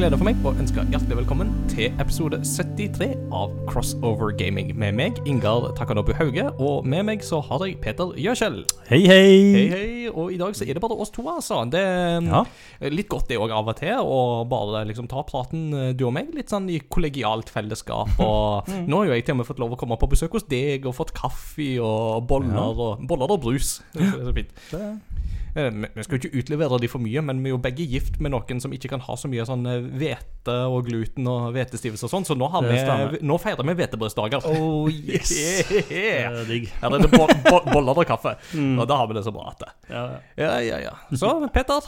glede for meg å ønske hjertelig velkommen til episode 73 av Crossover Gaming med meg, Ingar Takanobu Hauge, og med meg så har jeg Peter Gjøkjell. Hei, hei! Hei, hei, og i dag så er det bare oss to, altså. Det er Ja. litt godt det òg av og til, å bare liksom ta praten, eh, du og meg, litt sånn i kollegialt fellesskap. Og nå har jo jeg til og med fått lov å komme på besøk hos deg og fått kaffe og boller, Ja. og, boller og brus. Det er så fint. Det- Eh, Vi vi skal jo ikke utlevere de for mye, men vi er jo begge gift med noen som ikke kan ha så mye sånn eh, hvete og gluten og hvetestivelse og sånn, så nå, har vi, nå feirer vi hvetebrødsdager. Oh, yes! Det er digg. Her er det bo bo boller og kaffe, Mm. og da har vi det så bra at det. Ja, ja. Ja. Så Peter,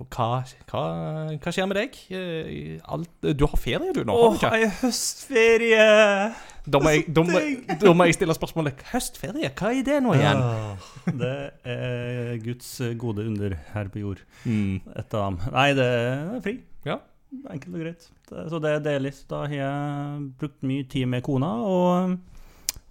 eh, hva, hva, hva skjer med deg? Eh, alt, du har ferie du nå, har du ikke? ei høstferie! Da må, jeg, da, må, da må jeg stille spørsmålet Høstferie, hva er det nå igjen? Ja, det er Guds gode under her på jord. Mm. Et av dem. Nei, det er fri. Ja. Enkelt og greit. Så det er deilig. Da har jeg brukt mye tid med kona, og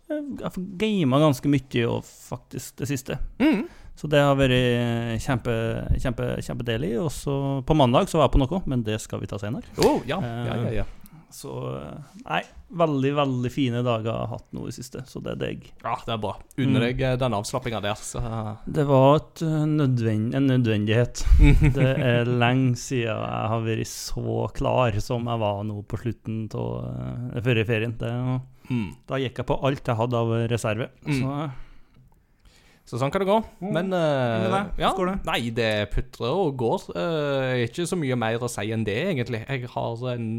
jeg har gama ganske mye og faktisk det siste. Mm. Så det har vært kjempe, kjempe, kjempedeilig. Og så på mandag så var jeg på noe, men det skal vi ta senere. Oh, ja, ja, ja, ja. Så eh, nei, veldig, veldig fine dager jeg har hatt nå i siste, så det er deg. Ja, det er bra. Unner Mm. deg mm. den avslappinga der, så Det var eh, nødvend, en nødvendighet. Det er lenge siden jeg har vært så klar som jeg var nå på slutten av uh, forrige ferien. Det, mm. da gikk jeg på alt jeg hadde av reserve. Mm. Så eh, Så sånn kan det gå. Mm. Men uh, ja, det? Nei, det putrer og går. Uh, ikke så mye mer å si enn det, egentlig. Jeg har en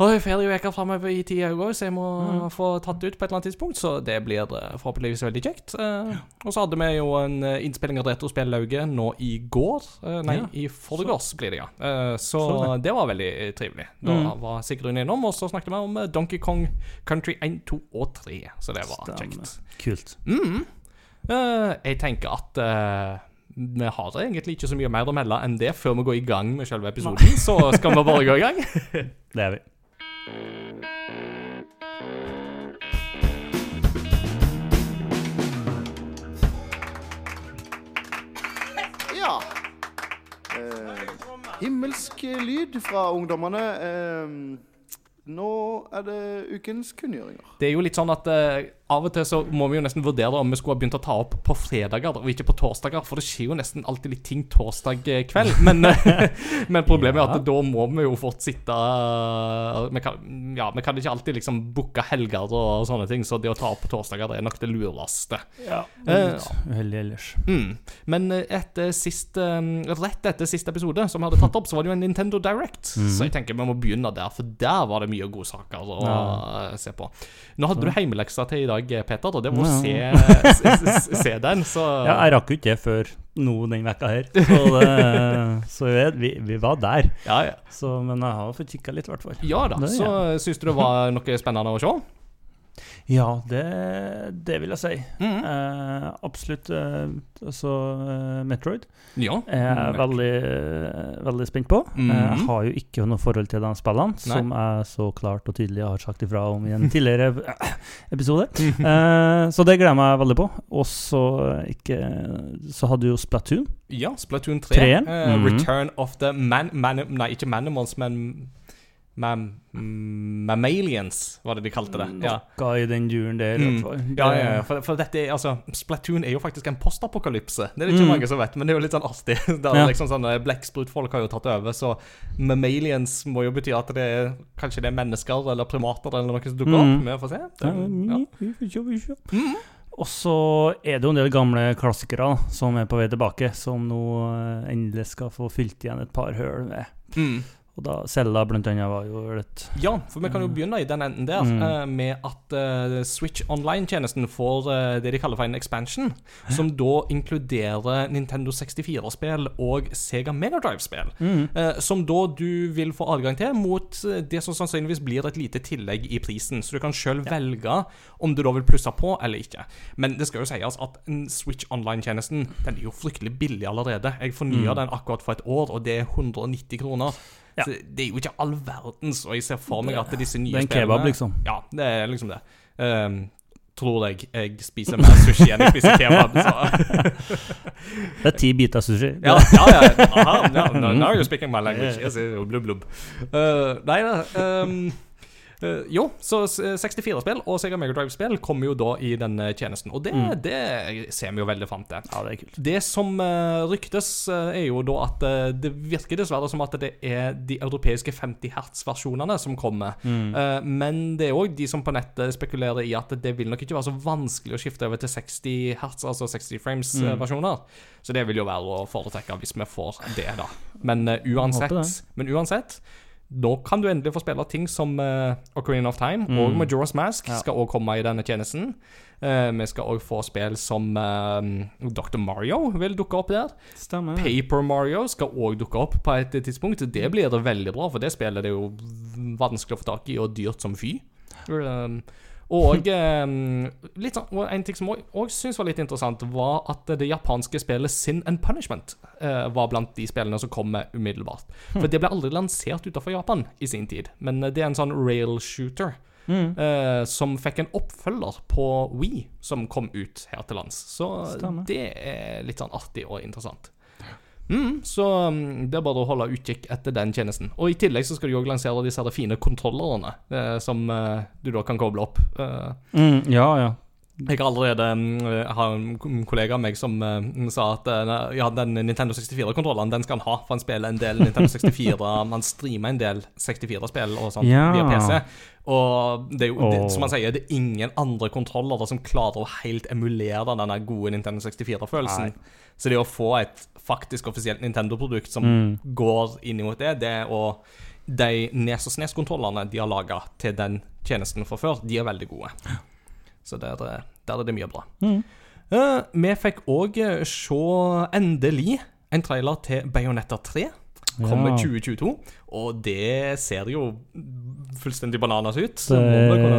Oi, ferieuke framover i tid òg, så jeg må Mm. få tatt det ut på et eller annet tidspunkt. Så det blir eh, forhåpentligvis veldig kjekt. Eh, Og så hadde vi jo en innspilling av Retrospellauget nå i går. Uh, nei, Ja. i forgårs blir det, ja. Uh, så Så det var veldig trivelig. Da Mm. var Sigrun innom, og så snakket vi om Donkey Kong Country 1, 2 og 3. Så det var Stemmer. kjekt. kult. Mm. Eh, jeg tenker at uh, vi har egentlig ikke så mye mer å melde enn det før vi går i gang med selve episoden. Så skal vi bare gå i gang. Det er vi. Ja. Eh, himmelsk lyd fra ungdommene. Eh, nå er det ukens kunngjøringer. Det er jo litt sånn at eh, av og til så må vi jo nesten vurdere om vi skulle ha begynt å ta opp på fredager og ikke på torsdager, for det skjer jo nesten alltid litt ting torsdag eh, kveld. Men, eh, men problemet er at da må vi jo fort sitte eh, vi kan, Ja, vi kan ikke alltid liksom booke helger og sånne ting, så det å ta opp på torsdager det er nok det lureste. Ja, litt uheldig ellers. Mm. Men etter siste, eh, rett etter siste episode som vi hadde tatt opp, så var det jo en Nintendo Direct. mm. Så jeg tenker vi må begynne der, for der var det mye godsaker å Ja. se på. Nå hadde du heimeleksa til i dag, Peter, og det må Ja. se, s- s- se den, så Ja, jeg rakk jo ikke det før nå den vekka her. Så, det, så vi, vi var der. ja, ja. Så, men jeg har fått kikka litt, i hvert fall. ja da. Det, Så syns du det var noe spennende å se? Ja, det, det vil jeg si. Mhm. Eh, absolutt. Eh, altså eh, Metroid Ja. er jeg Mm. veldig, eh, veldig spent på. Mm Eh, jeg har jo ikke noe forhold til de spillene, som jeg så klart og tydelig har sagt ifra om i en tidligere episode. Eh, så det gleder jeg meg veldig på. Og så hadde du jo Splatoon. Ja, Splatoon 3. Treen? eh, Mhm. Return of the man, man... Nei, ikke Manimals, men Mam... Mammalians, var det de kalte det. Ja. Noe i den duren der, i Mm. Ja, ja, ja. For, for dette er, altså, Splatoon er jo faktisk en postapokalypse. Det er det ikke Mm. mange som vet, men det er jo litt sånn artig. Der Ja. liksom sånne Blekksprutfolk har jo tatt over, så mammalians må jo bety at det er kanskje det er mennesker eller primater eller noe som dukker Mm. opp. Vi får se. Det, Ja, ja. Mm. Og så er det jo en del gamle klassikere som er på vei tilbake, som nå eh, endelig skal få fylt igjen et par høl med. Mm. Og da Selda blant annet var jo litt Ja, for vi kan jo begynne i den enden der, Mm. eh, med at uh, Switch Online-tjenesten får uh, det de kaller for en expansion, som da inkluderer Nintendo 64-spill og Sega Megadrive-spill. mm. Uh, som da du vil få adgang til mot det som sannsynligvis blir et lite tillegg i prisen. Så du kan sjøl velge om du da vil plusse på eller ikke. Men det skal jo sies at en Switch Online-tjenesten Den er jo fryktelig billig allerede. Jeg fornya Mm. den akkurat for et år, og det er 190 kroner. Ja. Så det er jo ikke all verdens, og jeg ser for meg at disse nye Det er en kebab, liksom. Ja, det er liksom det. Um, tror jeg jeg spiser mer sushi enn jeg spiser kebab. Så. Det er ti biter sushi. ja, ja, ja. Aha, no, no, now you're speaking my language. Yes, blub, blubb. Uh, nei da. Um, uh, jo, så 64-spill og Sega Megadrive-spill kommer jo da i denne tjenesten. Og det, Mm. det ser vi jo veldig fram til. Ja, det er kult. Det som uh, ryktes, uh, er jo da at det virker dessverre som at det er de europeiske 50 hertz-versjonene som kommer. Mm. Men det er òg de som på nettet spekulerer i at det vil nok ikke være så vanskelig å skifte over til 60 hertz, altså 60 Mm. frames-versjoner. Så det vil jo være å foretrekke hvis vi får det, da. Men uansett, men uansett nå kan du endelig få spille ting som uh, Ocarina of Time Mm. og Majora's Mask Ja. skal også komme i denne tjenesten. Uh, vi skal òg få spill som uh, Dr. Mario vil dukke opp der. Stemmer. Paper Mario skal òg dukke opp på et tidspunkt. Det blir det veldig bra, for det spillet er jo vanskelig å få tak i og dyrt som fy. Um, og um, litt sånn, og en ting som òg syns var litt interessant, var at det japanske spillet Sin and Punishment eh, var blant de spillene som kom med umiddelbart. For det ble aldri lansert utenfor Japan i sin tid, men det er en sånn rail shooter. Mm. eh, som fikk en oppfølger på Wii, som kom ut her til lands. Så Stemmer. det er litt sånn artig og interessant. Mm, så mm, det er bare å holde utkikk etter den tjenesten. Og i tillegg så skal de òg lansere disse her fine kontrollerne eh, som eh, du da kan koble opp. Eh, Mm, ja, ja. jeg har allerede mm, jeg har en kollega av meg som eh, sa at eh, ja, den Nintendo 64-kontrollen den skal han ha, for han spiller en del Nintendo 64 Han streamer en del 64-spill og sånt Ja. via PC. Og det er jo, det, som han sier, det er ingen andre kontrollere som klarer å helt emulere denne gode Nintendo 64-følelsen. Så det å få et faktisk offisielt Nintendo-produkt som Mm. går inn mot det, det og de Nes og Snes-kontrollene de har laga til den tjenesten fra før, de er veldig gode. Så der, er- der er det mye bra. Mm. Uh, vi fikk òg se endelig en trailer til Bayonetta 3. Kommer Ja. 2022, og det ser jo fullstendig bananas ut. Det,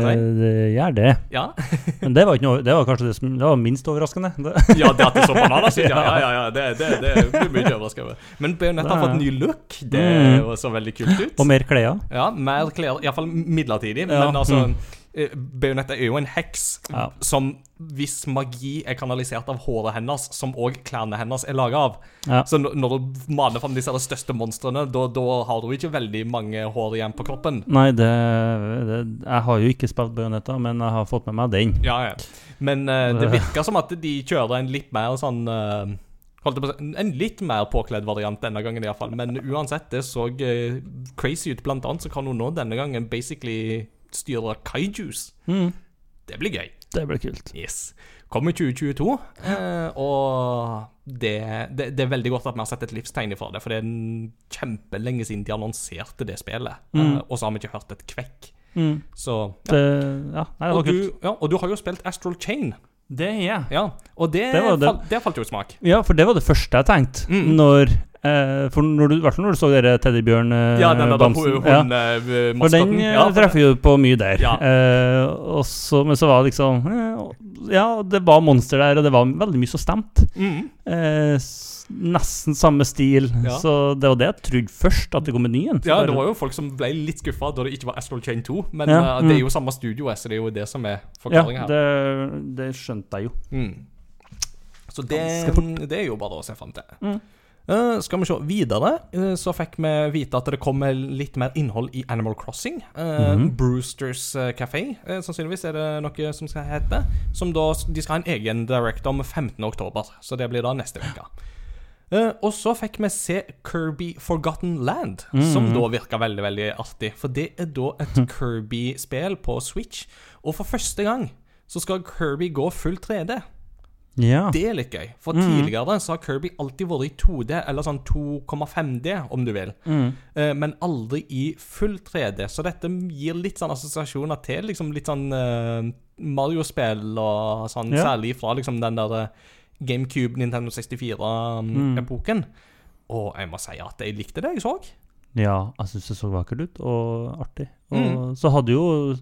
si. det gjør det. Ja. Men det var, noe, det var kanskje det som det var minst overraskende. Ja, det at det så bananas ut, ja, ja, ja, ja det, det, det blir mye overraskende. over. Men Bayonetta har fått ny look. Det Mm. så veldig kult ut. Og mer klær. Ja, mer klær, iallfall midlertidig. Men altså eh, er jo en heks Ja. som hvis magi er kanalisert av håret hennes, som òg klærne hennes er laga av. Ja. Så når du maner fram disse største monstrene, da, da har du ikke veldig mange hår igjen på kroppen. Nei, det, det Jeg har jo ikke spilt Bayonetta, men jeg har fått med meg den. Ja, ja. Men uh, det virker som at de kjører en litt mer sånn uh, En litt mer påkledd variant denne gangen, iallfall. Men uansett, det så crazy ut. Blant annet så kan hun nå denne gangen basically styre kaijus. Mm. Det blir gøy. Det blir kult. Yes. Kommer 2022, eh, og det, det, det er veldig godt at vi har sett et livstegn ifra det, for det er kjempelenge siden de annonserte det spillet, Mm. eh, og så har vi ikke hørt et kvekk. Mm. Så ja. Det, ja, nei, det Og kult. du, ja, og du har jo spilt Astral Chain, Det er jeg. ja, og det, Det det. Fall, det falt jo smak. Ja, for det var det første jeg tenkte. Mm. Når eh, For når du, hvert fall når du så dere teddybjørn eh, Ja, den der bamsen. Ja. hundemaskotten. For den eh, treffer jo på mye der. Ja. Eh, og så, men så var det liksom eh, Ja, det var monster der, og det var veldig mye som stemte. Mm. Eh, nesten samme stil. Ja. Så det var det jeg trodde først, at det kom en ny en. Ja, det var jo folk som ble litt skuffa da det ikke var Astral Chain 2, men Ja, eh, det mm. er jo samme studio, så det er jo det som er ja, forklaringa her. det, det skjønte jeg jo. Mm. Så det, det er jo bare å se fram til. Mm. Uh, skal vi se videre, uh, så fikk vi vite at det kommer litt mer innhold i Animal Crossing. Uh, mm -hmm. Brewsters eh, Café, eh, sannsynligvis er det noe som skal hete. Som da, De skal ha en egen direct om 15. oktober, så det blir da neste uke. Eh, og så fikk vi se Kirby Forgotten Land, som Mhm. da virka veldig veldig artig. For det er da et Kirby-spill på Switch, og for første gang så skal Kirby gå full 3D. Ja. Det er litt gøy. For Mhm. tidligere så har Kirby alltid vært i 2D, eller sånn 2,5D, om du vil. Mm. Uh, men aldri i full 3D. Så dette gir litt sånn assosiasjoner til liksom litt sånn uh, Mario-spill og sånn, Ja. særlig fra liksom den der eh, GameCube, Nintendo 64-epoken. Og jeg må si at jeg likte det jeg så. Ja, jeg syns det så vakkert ut, og artig. Og Mm. så hadde jo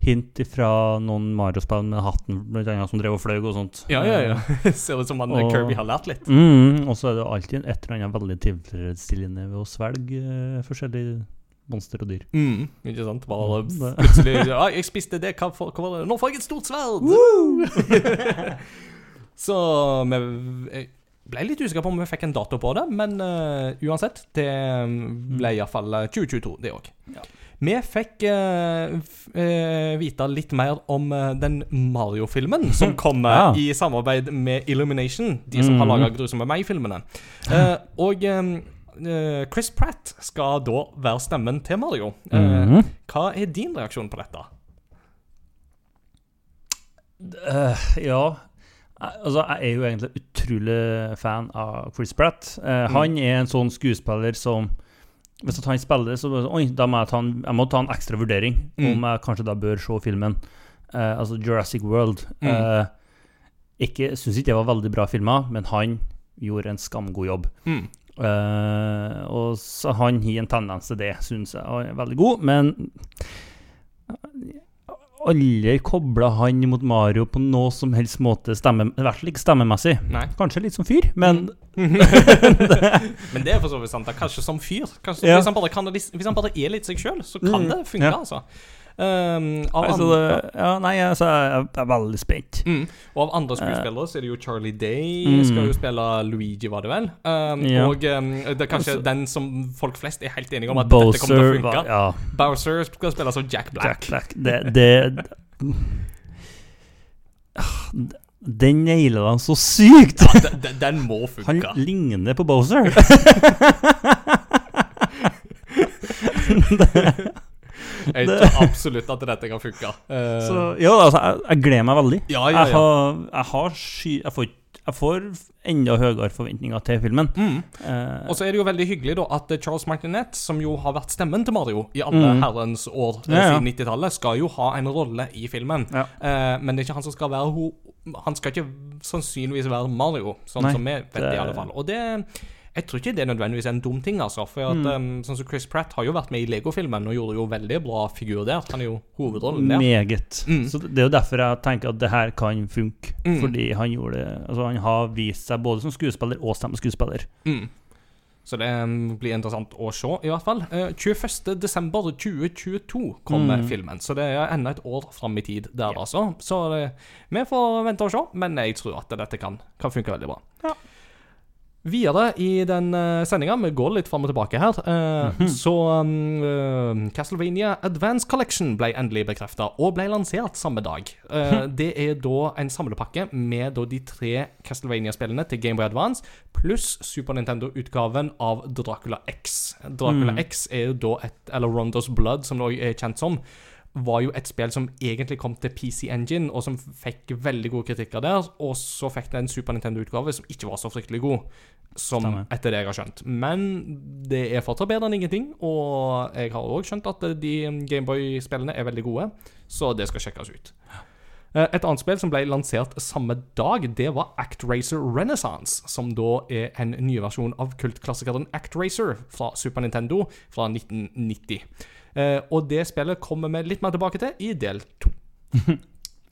hint fra noen Mario-spill med hatten blant annet, som drev og fløy og sånt. Ja, ja, ja. Ser ut som han, Og- Kirby har lært litt. Mm, og så er det alltid et eller annet veldig tilfredsstillende ved å svelge eh, forskjellige monster og dyr. Mm, ikke sant? Bare Mm, plutselig ja, 'Jeg spiste det, hva, for, hva var det? Nå får jeg et stort sverd!' Så vi ble litt usikre på om vi fikk en dato på det, men uh, uansett, det ble iallfall 2022, det òg. Ja. Vi fikk uh, f- eh, vite litt mer om eh, den Mario-filmen som kommer Ja. i samarbeid med Illumination, de som har Mhm. laga Grusomme meg-filmene. Eh, og eh, eh, Chris Pratt skal da være stemmen til Mario. Eh, Mhm. Hva er din reaksjon på dette? Eh, ja Eh, Altså, jeg er jo egentlig utrolig fan av Chris Pratt. Eh, Han er en sånn skuespiller som Hvis han spiller, så sånn, Oi, da må jeg ta en, jeg må ta en ekstra vurdering Mm. om jeg kanskje da bør se filmen. Eh, altså Jurassic World. Mm. Eh, ikke, Syns ikke det var veldig bra filmer, men han gjorde en skamgod jobb. Mm. Eh, og så han har en tendens til det, syns jeg og er veldig god. Men aldri kobla han mot Mario på noe som helst måte, stemme, i hvert fall ikke stemmemessig. Nei. Kanskje litt som fyr, men Men det er for så vidt sant. er Kanskje som fyr. Kanskje, Ja. hvis, han bare kan, hvis han bare er litt seg sjøl, så kan Mm. det funke, Ja. altså. Um, altså, andre, det, ja, Nei, altså, jeg er veldig spent. mm, og av andre skuespillere så er det jo Charlie Day Mm. skal jo spille Luigi, var det vel? Um, Ja. Og um, det er kanskje Altså- den som folk flest er helt enige om at dette kommer til å funke. Ja, Bowser skal spille som Jack Black. Jack Black. Det, det Den nailer han så sykt! Den, den- den må Han funke. ligner på Bowser. Jeg tror absolutt at dette kan funke. Uh, Så ja, altså, jeg, jeg gleder meg veldig. ja, ja, Jeg har, jeg har sky... Får, jeg får enda høyere forventninger til filmen. Mm. Uh, Og så er det jo veldig hyggelig da at Charles Martinet, som jo har vært stemmen til Mario i alle Mm. herrens år eh, siden 90-tallet, skal jo ha en rolle i filmen. Eh, men det er ikke han som skal være ho Han skal ikke sannsynligvis være Mario, sånn Nei, som vi vet det- i alle fall. Og det jeg tror ikke det er nødvendigvis en dum ting, altså. For at, Mm. um, sånn som Chris Pratt har jo vært med i Lego-filmen og gjorde jo veldig bra figur der. Han er jo hovedrollen der. Meget. Mm. Så det er jo derfor jeg tenker at det her kan funke. Mm. Fordi han gjorde det Altså Han har vist seg både som skuespiller og stemmeskuespiller. Mm. Så det um, blir interessant å se, i hvert fall. Uh, 21.12.2022 kommer Mm. filmen, så det er enda et år fram i tid der, altså. Så det, vi får vente og se, men jeg tror at dette kan, kan funke veldig bra. Ja. Videre i den uh, sendinga, vi går litt fram og tilbake her, uh, Mhm. så um, uh, Castlevania Advance Collection ble endelig bekrefta, og ble lansert samme dag. Uh, det er da en samlepakke med da de tre Castlevania-spillene til Gameboy Advance, pluss Super Nintendo-utgaven av Dracula X. Dracula Mm. X er jo da et Eller Rondos Blood, som det også er kjent som. Var jo et spill som egentlig kom til PC Engine, og som fikk veldig gode kritikker der. Og så fikk det en Super Nintendo-utgave som ikke var så fryktelig god, som Stemmer. etter det jeg har skjønt. Men det er fortsatt bedre enn ingenting, og jeg har òg skjønt at de Gameboy-spillene er veldig gode, så det skal sjekkes ut. Eh, Et annet spill som ble lansert samme dag, det var ActRacer Renaissance, som da er en ny versjon av kultklassikeren ActRacer fra Super Nintendo fra 1990. Eh, og det spillet kommer vi litt mer tilbake til i del to.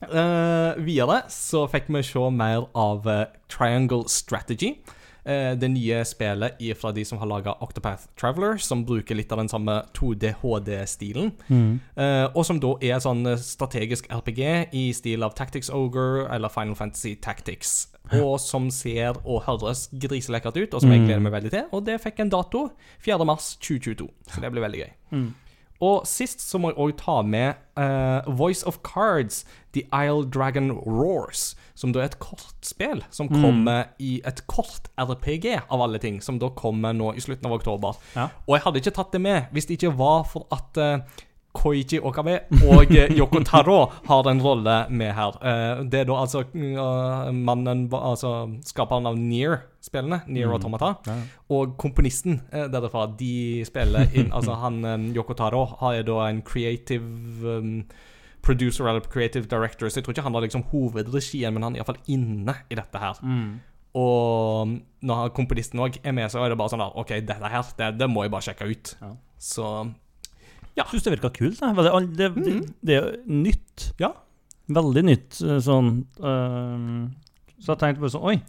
Uh, videre så fikk vi se mer av Triangle Strategy. Eh, det nye spillet fra de som har laga Octopath Traveler, som bruker litt av den samme 2D HD-stilen. Eh, og som da er et sånn eh, strategisk RPG i stil av Tactics Ogre eller Final Fantasy Tactics. Og som ser og høres griselekkert ut, og som jeg gleder meg veldig til. Og det fikk en dato 4.3.2022, så det blir veldig gøy. Mm. Og sist så må jeg òg ta med uh, Voice of Cards, The Isle Dragon Roars. Som da er et kortspill som Mm. kommer i et kort RPG, av alle ting. Som da kommer nå i slutten av oktober. Ja. Og jeg hadde ikke tatt det med hvis det ikke var for at eh, Koichi Okabe og Yoko Taro har en rolle med her. Eh, det er da altså eh, mannen Altså skaperen av Near-spillene, Near Mm. Automata, mm. og komponisten eh, derfra. De spiller inn Altså han Yoko Taro har da en creative um, producer eller creative director, så jeg tror ikke han har liksom hovedregien, men han er iallfall inne i dette her. Mm. Og når komponisten òg er med, så er det bare sånn der OK, dette her, det, det må jeg bare sjekke ut. Ja. Så Jeg syns det virka kult. Det, det, det, Mhm. det er nytt. Ja. Veldig nytt. eh, Sånn eh, Så jeg tenkte bare sånn Oi,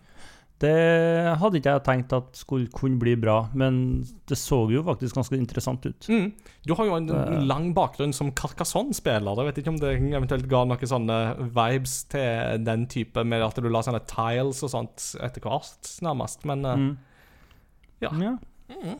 Det hadde ikke jeg tenkt at skulle kunne bli bra, men det så jo faktisk ganske interessant ut. Mm. Du har jo en Det- lang bakgrunn som Carcassonne-spiller. Jeg vet ikke om det eventuelt ga noen sånne vibes til den type med at du la sånne tiles og sånt etter hvert, nærmest. Men eh, Mm. Ja. ja. mm.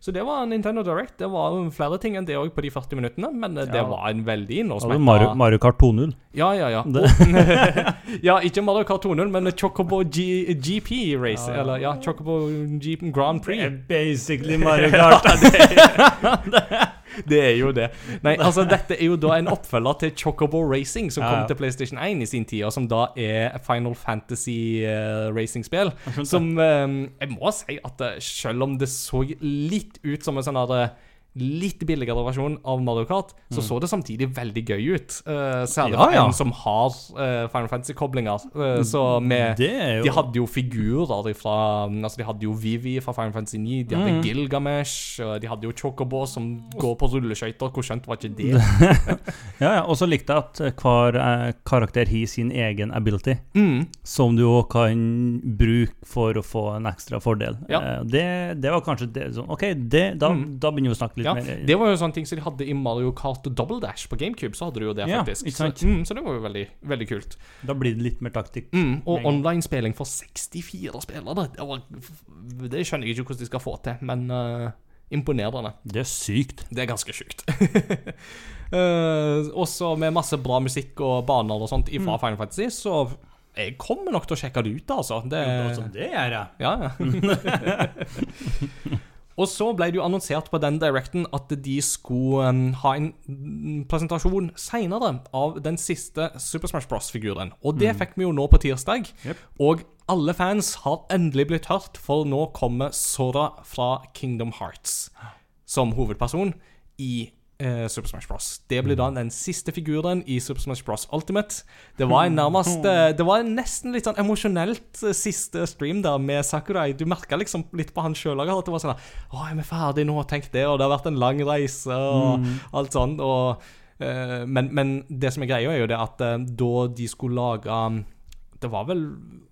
Så det var Nintendo Direct. Det var flere ting enn det òg på de 40 minuttene, men eh, det Ja. var en veldig Det innholdsmetta Mario, Mario Kart 2.0. Ja, ja, ja. Ja, ikke Mario Kart 2.0, men Chocobo G GP Race. Ja, ja. Eller ja, Chocobo G Grand Prix. basically Mario Kart. Det er jo det. Nei, altså Dette er jo da en oppfølger til Chocobo Racing, som Ja, kom til PlayStation 1 i sin tid, og som da er Final Fantasy uh, racing-spill. Som um, Jeg må si at eh, selv om det så litt ut som en sånn her, eh, litt billigere versjon av Mario Kart, så så det samtidig veldig gøy ut. Uh, særlig Mm. Ja, for ja. en som har uh, Final Fantasy-koblinger. Uh, så med Det er jo de hadde jo figurer fra Altså De hadde jo Vivi fra Final Fantasy 9, de hadde Mm. Gilgamesh, de hadde jo Chocobo som går på rulleskøyter. Hvor skjønt var ikke det? Ja, ja. Og så likte jeg at hver karakter har sin egen ability, Mm. som du òg kan bruke for å få en ekstra fordel. Ja. Det, det var kanskje det sånn OK, det, da, Mm. da begynner vi å snakke litt Ja, men, det var jo sånne ting som de hadde i Mario Kart Double Dash på GameCube. Så hadde du jo det, Ja, faktisk. Så, mm, så det var jo veldig, veldig kult. Da blir det litt mer taktikk. Mm, og online-spilling for 64 spillere, det, var, det skjønner jeg ikke hvordan de skal få til, men uh, imponerende. Det er sykt. Det er ganske sjukt. uh, også med masse bra musikk og baner og sånt fra Mm. Final Fantasy, så jeg kommer nok til å sjekke det ut, altså. Det, det gjør jeg. ja, ja. og så ble det jo annonsert på den directen at de skulle um, ha en mm, presentasjon seinere av den siste Super Smash Bros.-figuren. Og det fikk vi jo nå på tirsdag. Yep. Og alle fans har endelig blitt hørt, for nå kommer Sora fra Kingdom Hearts som hovedperson i eh, Super Smash Bros. Det blir da den siste figuren i Super Smash Bros. Ultimate. Det var en nærmest eh, Det var nesten litt sånn emosjonelt eh, siste stream der med Sakurai. Du merka liksom litt på han sjøl at det var sånn Å, er vi ferdig nå? Tenk det. Og det har vært en lang reise og alt sånn. Og, eh, men, men det som er greia, er jo det at eh, da de skulle lage Det var vel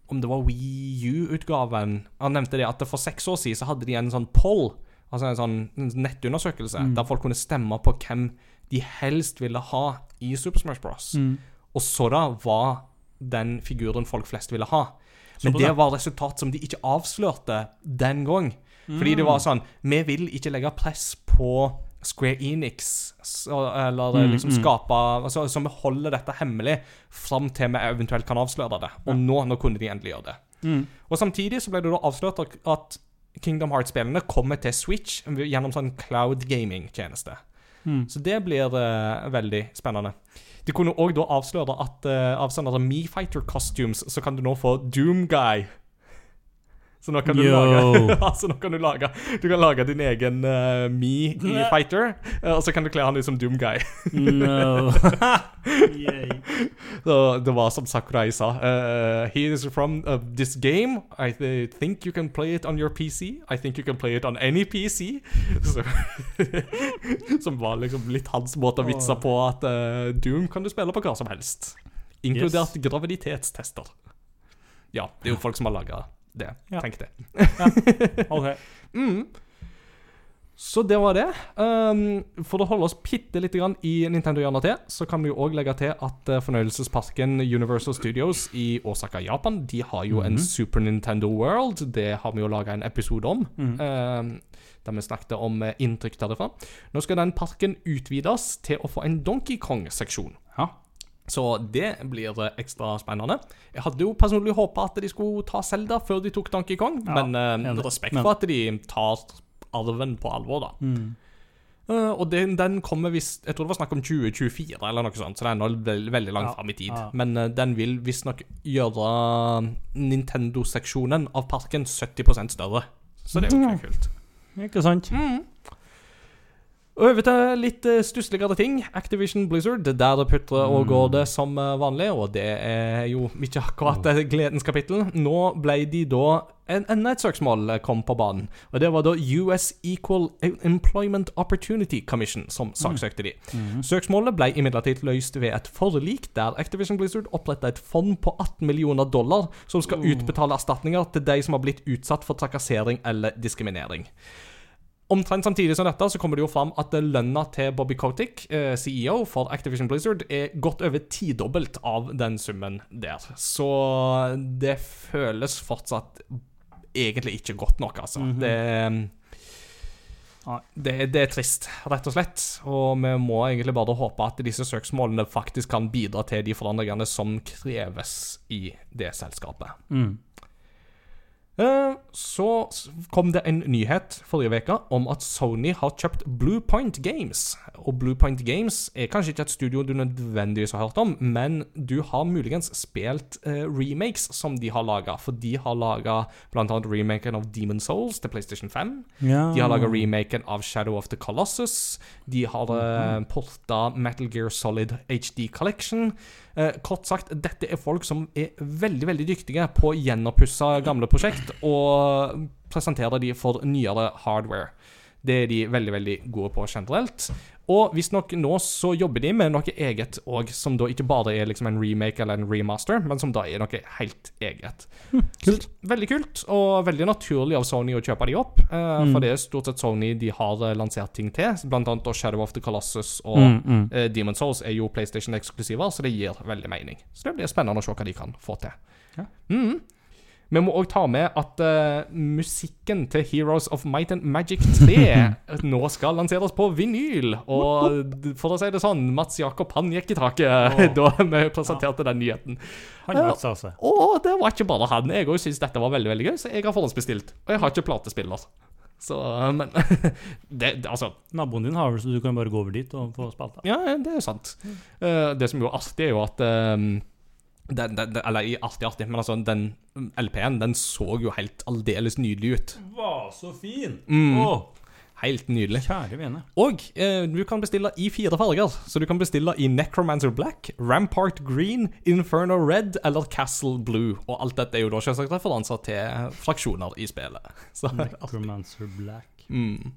om det var Wii U-utgaven Han nevnte det at for seks år siden så hadde de en sånn poll, altså en sånn nettundersøkelse, der folk kunne stemme på hvem de helst ville ha i Super Smash Bros. Mm. Og da var den figuren folk flest ville ha. Men det var resultat som de ikke avslørte den gang. Fordi det var sånn Vi vil ikke legge press på Square Enix, eller Mm, liksom mm. skape altså, Så vi holder dette hemmelig fram til vi eventuelt kan avsløre det. Og nå, nå kunne de endelig gjøre det. Mm. Og samtidig så ble det da avslørt at Kingdom Hearts-spillene kommer til Switch gjennom sånn cloud gaming-tjeneste. Mm. Så det blir uh, veldig spennende. De kunne òg avsløre at uh, av sånne MeFighter costumes så kan du nå få Doomguy. Så nå kan du Yo. lage Altså nå kan du lage Du kan lage din egen uh, Me-fighter, og så kan du kle han ut som Doomguy. No. Så det var som Sakurai sa uh, He is from uh, this game. I th think you can play it on your PC I think you can play it on any PC Så, Som var liksom litt hans måte å vitse på At uh, Doom kan du spille på hva som helst. Inkludert graviditetstester. Ja, det er jo folk som har laget det Ja. Tenk det Ok. mm. Så det var det. Um, for å holde oss bitte litt grann i Nintendo-hjørnet til, så kan vi jo òg legge til at uh, fornøyelsesparken Universal Studios i Osaka, Japan, de har jo en Mhm. Super Nintendo World. Det har vi jo laga en episode om. Mhm. um, der vi snakket om uh, inntrykk derifra. Nå skal den parken utvides til å få en Donkey Kong-seksjon. Så det blir uh, ekstra spennende. Jeg hadde jo personlig håpa at de skulle ta Zelda før de tok Donkey Kong, Ja, men uh, respekt Men- for at de tar arven på alvor, da. Mm. Uh, og den, den kommer visst Jeg tror det var snakk om 2024 eller noe sånt, så det er nå veld, veldig langt Ja, fram i tid. ja. Men uh, den vil visstnok gjøre Nintendo-seksjonen av parken 70% større. Så det er jo ikke kult. Ikke sant? Over til litt uh, stussligere ting. Activision Blizzard. Der putrer og går det som eh, vanlig, og det er jo ikke akkurat et gledens kapittel. Nå ble de da Enda et søksmål kom på banen, og det var da US Equal Employment Opportunity Commission som saksøkte de. Mm. Søksmålet ble imidlertid løst ved et forlik der Activision Blizzard oppretta et fond på 18 millioner dollar som skal utbetale erstatninger til de som har blitt utsatt for trakassering eller diskriminering. Omtrent samtidig som dette så kommer det jo fram at lønna til Bobby Kotick, eh, CEO for Activision Blizzard, er godt over tidobbelt av den summen der. Så det føles fortsatt egentlig ikke godt nok, altså. Mm -hmm. det, det, det, er trist, rett og slett. Og vi må egentlig bare håpe at disse søksmålene faktisk kan bidra til de forandringene som kreves i det selskapet. Mm. Eh, så kom det en nyhet forrige uke om at Sony har kjøpt Bluepoint Games. Og Bluepoint Games er kanskje ikke et studio du nødvendigvis har hørt om, men du har muligens spilt uh, remakes som de har laga. For de har laga bl.a. remaken av Demon Souls til PlayStation 5. Ja. De har laga remaken av Shadow of the Colossus. De har eh, porta Metal Gear Solid HD Collection. Eh, kort sagt, dette er folk som er veldig veldig dyktige på å gjenoppusse gamle prosjekt og presentere de for nyere hardware. Det er de veldig veldig gode på generelt. Og visstnok nå så jobber de med noe eget òg, som da ikke bare er liksom en remake eller en remaster, men som da er noe helt eget. Hm, kult. veldig kult, og veldig naturlig av Sony å kjøpe de opp. Uh, mm. For det er stort sett Sony de har uh, lansert ting til. Blant annet Shadow of the Colossus og mm, mm. Uh, Demon's Souls er jo PlayStation-eksklusiver, så det gir veldig mening. Så det blir spennende å se hva de kan få til. Ja. Mm. Vi må òg ta med at uh, musikken til Heroes of Might and Magic 3 nå skal lanseres på vinyl. Og for å si det sånn, Mats Jakob han gikk i taket oh. da vi presenterte ja. den nyheten. Han uh, altså. Og det var ikke bare han. Jeg òg syns dette var veldig veldig gøy, så jeg har forhåndsbestilt. Og jeg har ikke platespiller. Så, men det, det, altså Naboen din har vel, så du kan bare gå over dit og få spalta. Ja, det er sant. Uh, det som jo er artig, er jo at um, den, den, eller artig, artig, men altså, den LP-en den så jo helt aldeles nydelig ut. Var så fin! Mm. Åh. Helt nydelig. Kjære vene. Og eh, du kan bestille i fire farger. Så du kan bestille i Necromancer Black, Rampart Green, Inferno Red eller Castle Blue. Og alt dette er jo da selvsagt referanser til fraksjoner i spillet. Så, Necromancer Black. Mm.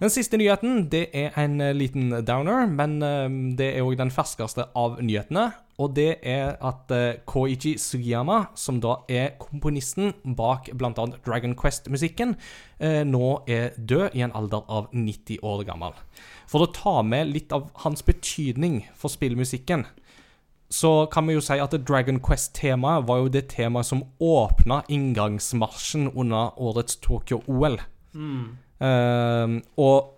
Den siste nyheten det er en eh, liten downer, men eh, det er òg den ferskeste av nyhetene. Og det er at uh, Koichi Sugiyama, som da er komponisten bak bl.a. Dragon Quest-musikken, nå er død i en alder av 90 år gammel. For å ta med litt av hans betydning for spillmusikken, så kan vi jo si at Dragon Quest-temaet var jo det temaet som åpna inngangsmarsjen under årets Tokyo-OL. Mm. Uh, og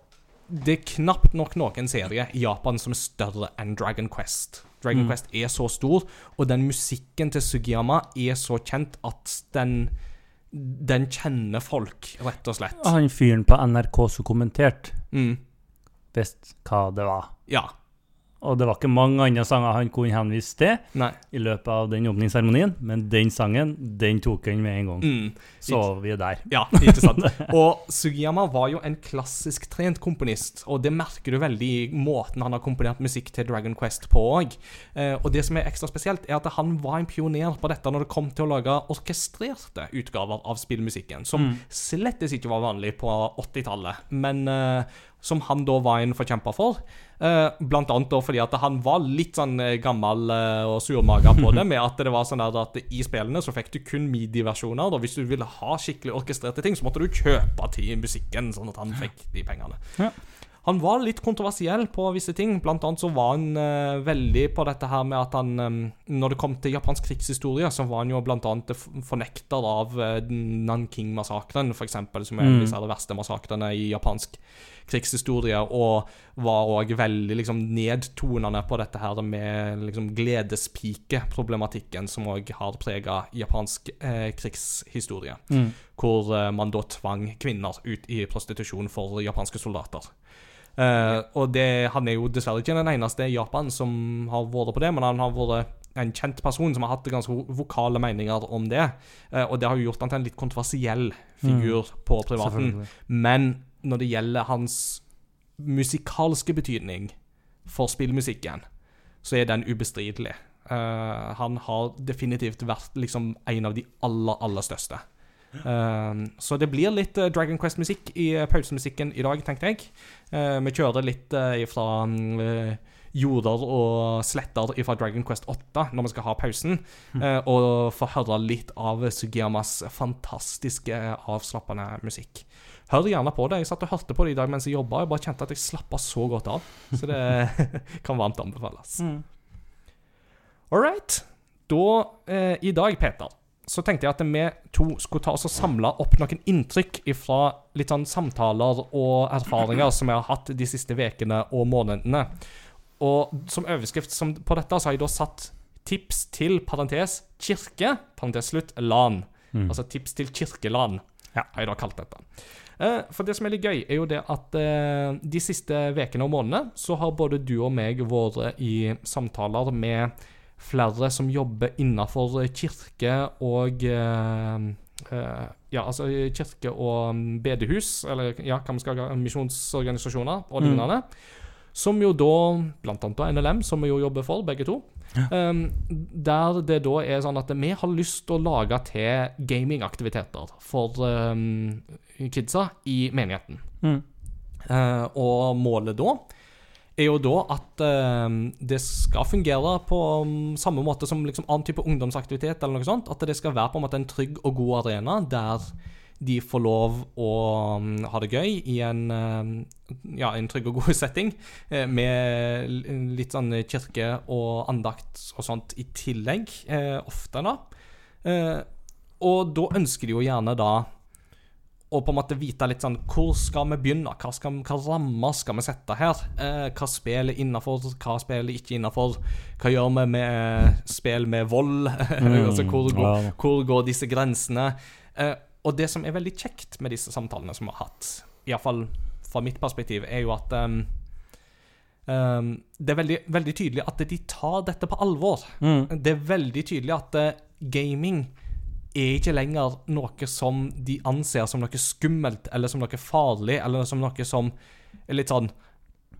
det er knapt nok noen serie i Japan som er større enn Dragon Quest. Dragon mm. Quest er så stor, og den musikken til Sugiyama er så kjent at den den kjenner folk, rett og slett. Han fyren på NRK som kommenterte, mm. visste hva det var. Ja. Og det var ikke mange andre sanger han kunne henvise til Nei. i løpet av den åpningsseremonien, men den sangen, den tok han med en gang. Mm. Så vi er der. Ja, ikke sant. og Sugiyama var jo en klassisk trent komponist, og det merker du veldig i måten han har komponert musikk til Dragon Quest på òg. Eh, og det som er ekstra spesielt, er at han var en pioner på dette når det kom til å lage orkestrerte utgaver av spillmusikken, som mm. slettes ikke var vanlig på 80-tallet. Men eh, som han da var en forkjemper for. Uh, blant annet da fordi at han var litt sånn eh, gammel uh, og surmaga på det, med at det var sånn at i spillene så fikk du kun midi-versjoner. Hvis du ville ha skikkelig orkestrerte ting, så måtte du kjøpe til musikken, sånn at han fikk de pengene. Ja. Han var litt kontroversiell på visse ting. Blant annet så var han uh, veldig på dette her med at han um, Når det kom til japansk krigshistorie, så var han jo blant annet fornekter av uh, Nanking-massakren, f.eks., som er en av mm. de verste massakrene i japansk krigshistorie, og var òg veldig liksom, nedtonende på dette her med liksom, gledespikeproblematikken, som òg har prega japansk eh, krigshistorie. Mm. Hvor eh, man da tvang kvinner ut i prostitusjon for japanske soldater. Uh, og det, Han er jo dessverre ikke den eneste i Japan som har vært på det, men han har vært en kjent person som har hatt ganske vokale meninger om det. Uh, og det har jo gjort han til en litt kontroversiell figur mm. på privaten. Men når det gjelder hans musikalske betydning for spillmusikken, så er den ubestridelig. Uh, han har definitivt vært liksom en av de aller, aller største. Uh, så det blir litt uh, Dragon Quest-musikk i pausemusikken i dag, tenkte jeg. vi kjører litt fra jorder og sletter fra Dragon Quest 8 når vi skal ha pausen, mm. og få høre litt av Sugiyamas fantastiske, avslappende musikk. Hør gjerne på det. Jeg satt og hørte på det i dag mens jeg jobba, og bare kjente at jeg slappa så godt av. Så det kan varmt anbefales. Mm. All right. Da, eh, i dag, Peter, så tenkte jeg at vi to skulle ta oss og samle opp noen inntrykk fra litt sånn samtaler og erfaringer som jeg har hatt de siste ukene og månedene. Og som overskrift som på dette så har jeg da satt tips til parentes kirke, parentes slutt, LAN. Mm. Altså tips til kirkeland' ja. har jeg da kalt dette. Eh, for det som er litt gøy, er jo det at eh, de siste ukene og månedene så har både du og meg vært i samtaler med flere som jobber innenfor kirke og uh, uh, Ja, altså kirke og bedehus, eller ja, hva vi skal misjonsorganisasjoner og mm. lignende. Mm. Som jo da, blant annet NLM, som vi jo jobber for, begge to. Ja. Um, der det da er sånn at vi har lyst til å lage til gamingaktiviteter for um, kidsa i menigheten. Mm. Uh, og målet da er jo da at uh, det skal fungere på um, samme måte som liksom annen type ungdomsaktivitet. eller noe sånt, At det skal være på en måte en trygg og god arena der de får lov å um, ha det gøy i en, uh, ja, en trygg og god setting. Uh, med litt sånn kirke og andakt og sånt i tillegg. ofte, da. og da ønsker de jo gjerne da og på en måte vite litt sånn Hvor skal vi begynne? Hva, skal, hva rammer skal vi sette her? Eh, hva spiller innafor, hva spiller ikke innafor? Hva gjør vi med spill med vold? Mm, altså, hvor, ja. hvor, går, disse grensene? Eh, og det som er veldig kjekt med disse samtalene som vi har hatt, iallfall fra mitt perspektiv, er jo at um, um, det er veldig, veldig, tydelig at de tar dette på alvor. Mm. Det er veldig tydelig at uh, gaming er ikke lenger noe som de anser som noe skummelt eller som noe farlig, eller som noe som er litt sånn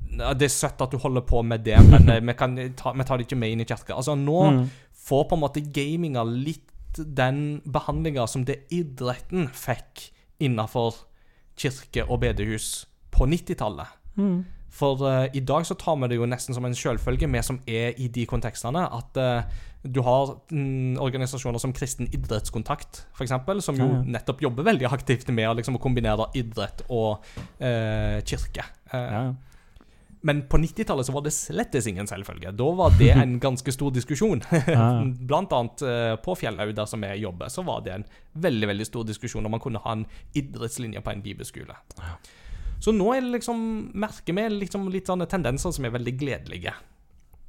Det er søtt at du holder på med det, men eh, vi, kan ta, vi tar det ikke med inn i kirka. Altså, nå mm. får på en måte gaminga litt den behandlinga som det idretten fikk innafor kirke og bedehus på 90-tallet. Mm. For uh, i dag så tar vi det jo nesten som en selvfølge, vi som er i de kontekstene, at uh, du har mm, organisasjoner som Kristen idrettskontakt, f.eks., som jo ja, ja. nettopp jobber veldig aktivt med liksom, å kombinere idrett og uh, kirke. Ja, men på 90-tallet så var det slettes ingen selvfølge. Da var det en ganske stor diskusjon. Blant annet på Fjellhaug, der som jeg jobber, så var det en veldig veldig stor diskusjon om man kunne ha en idrettslinje på en bibelskole. Ja. Så nå liksom, merker vi liksom litt sånne tendenser som er veldig gledelige.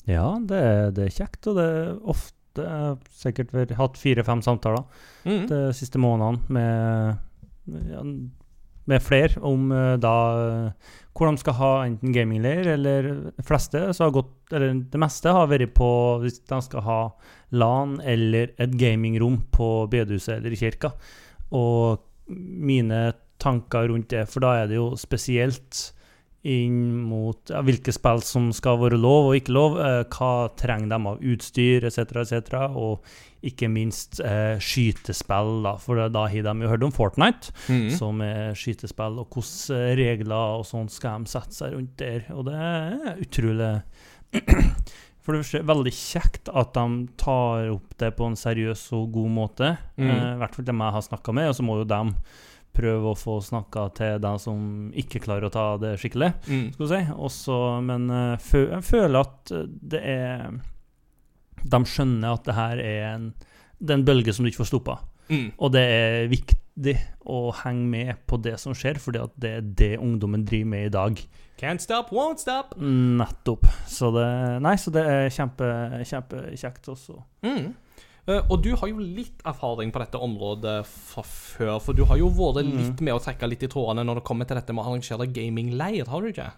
Ja, det er, det er kjekt, og det er ofte Jeg har sikkert hatt fire-fem samtaler mm. de siste månedene med, ja, med flere om uh, da hvor de skal ha enten gamingleir, eller fleste så har gått, eller det meste har vært på hvis de skal ha LAN eller et gamingrom på bedehuset eller i kirka. Og mine tanker rundt det, for da er det jo spesielt inn mot ja, hvilke spill som skal være lov og ikke lov, eh, hva trenger de av utstyr etc., etc., og ikke minst eh, skytespill, da, for da har de jo hørt om Fortnite, mm. som er skytespill, og hvilke regler og sånt skal de sette seg rundt der, og det er utrolig For det første veldig kjekt at de tar opp det på en seriøs og god måte, mm. eh, i hvert fall dem jeg har snakka med, og så må jo dem prøve å få snakka til dem som ikke klarer å ta det skikkelig. Mm. skal du si. Også, men uh, jeg føler at det er De skjønner at det her er en, det er en bølge som du ikke får stoppa. Mm. Og det er viktig å henge med på det som skjer, fordi at det er det ungdommen driver med i dag. Can't stop, won't stop. Nettopp. Så det, nei, så det er kjempekjekt kjempe også. Mm. Uh, og du har jo litt erfaring på dette området fra før, for du har jo vært mm. litt med å trekke litt i trådene når det kommer til dette med å arrangere gamingleir, har du ikke?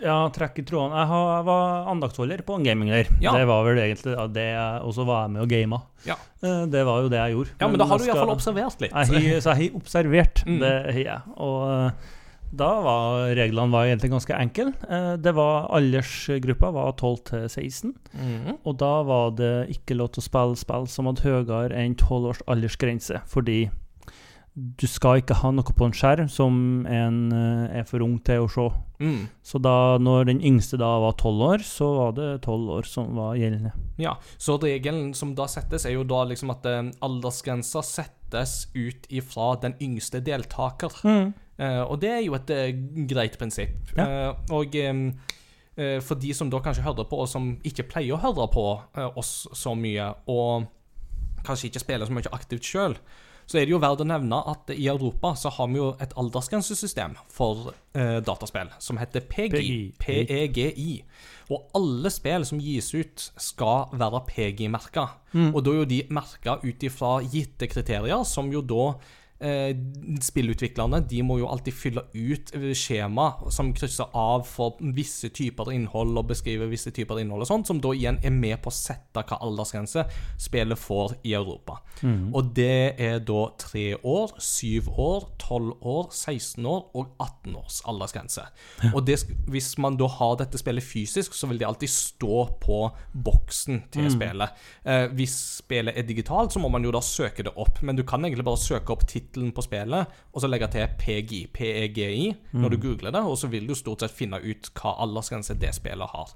Ja, trekke i trådene. Jeg, har, jeg var andaktsholder på en gamingleir. Ja. Det var vel egentlig det jeg også var med og gama. Ja. Uh, det var jo det jeg gjorde. Ja, Men, men da har du iallfall observert litt. Jeg, så jeg har observert, mm. det har jeg. Og uh, Da var reglene var egentlig ganske enkle. Eh, det var Aldersgruppa var 12 til 16. Mm. Og da var det ikke lov til å spille spill som hadde høyere enn 12 års aldersgrense, fordi du skal ikke ha noe på en skjerm som en eh, er for ung til å se. Mm. Så da når den yngste da var 12 år, så var det 12 år som var gjeldende. Ja, så regelen som da settes, er jo da liksom at eh, aldersgrensa settes ut ifra den yngste deltaker. Eh, og det er jo et eh, greit prinsipp. Ja. Eh, og eh, eh, for de som da kanskje hører på, og som ikke pleier å høre på eh, oss så mye, og kanskje ikke spiller så mye aktivt sjøl, så er det jo verdt å nevne at i Europa så har vi jo et aldersgrensesystem for eh, dataspill som heter PEGI. PEGI. Og alle spill som gis ut, skal være PEGI-merka. Og da er jo de merka ut ifra gitte kriterier, som jo da eh, spillutviklerne de må jo alltid fylle ut eh, skjema som krysser av for visse typer innhold og beskriver visse typer innhold og sånt, som da igjen er med på å sette hva aldersgrense spillet får i Europa. Og det er da tre år, syv år, tolv år, 16 år og 18 års aldersgrense. Og det, hvis man da har dette spillet fysisk, så vil det alltid stå på boksen til spillet. Eh, hvis spillet er digitalt, så må man jo da søke det opp. Men du kan egentlig bare søke opp tittelen på spillet, og så legge til PGI, PEGI, når du googler det, og så vil du stort sett finne ut hva aldersgrense det spillet har.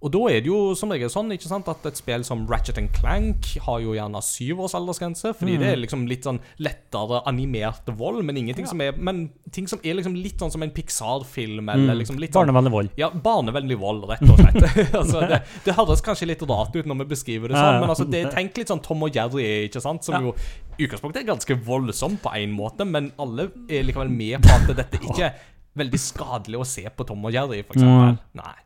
Og da er det jo som regel sånn ikke sant, at et spill som Ratchet Clank har jo gjerne syv års aldersgrense, fordi det er liksom litt sånn lettere animert vold, men ingenting som er Men ting som er liksom litt sånn som en Pixar-film, eller liksom litt sånn Barnevennlig vold. ja, barnevennlig vold, rett og slett. altså, det, det høres kanskje litt rart ut når vi beskriver det sånn, ja. men altså, det tenk litt sånn Tom og Jerry, ikke sant? som Ja. jo utgangspunktet er ganske voldsomt på én måte, men alle er likevel med på at dette ikke er veldig skadelig å se på Tom og Jerry, for eksempel. Nei.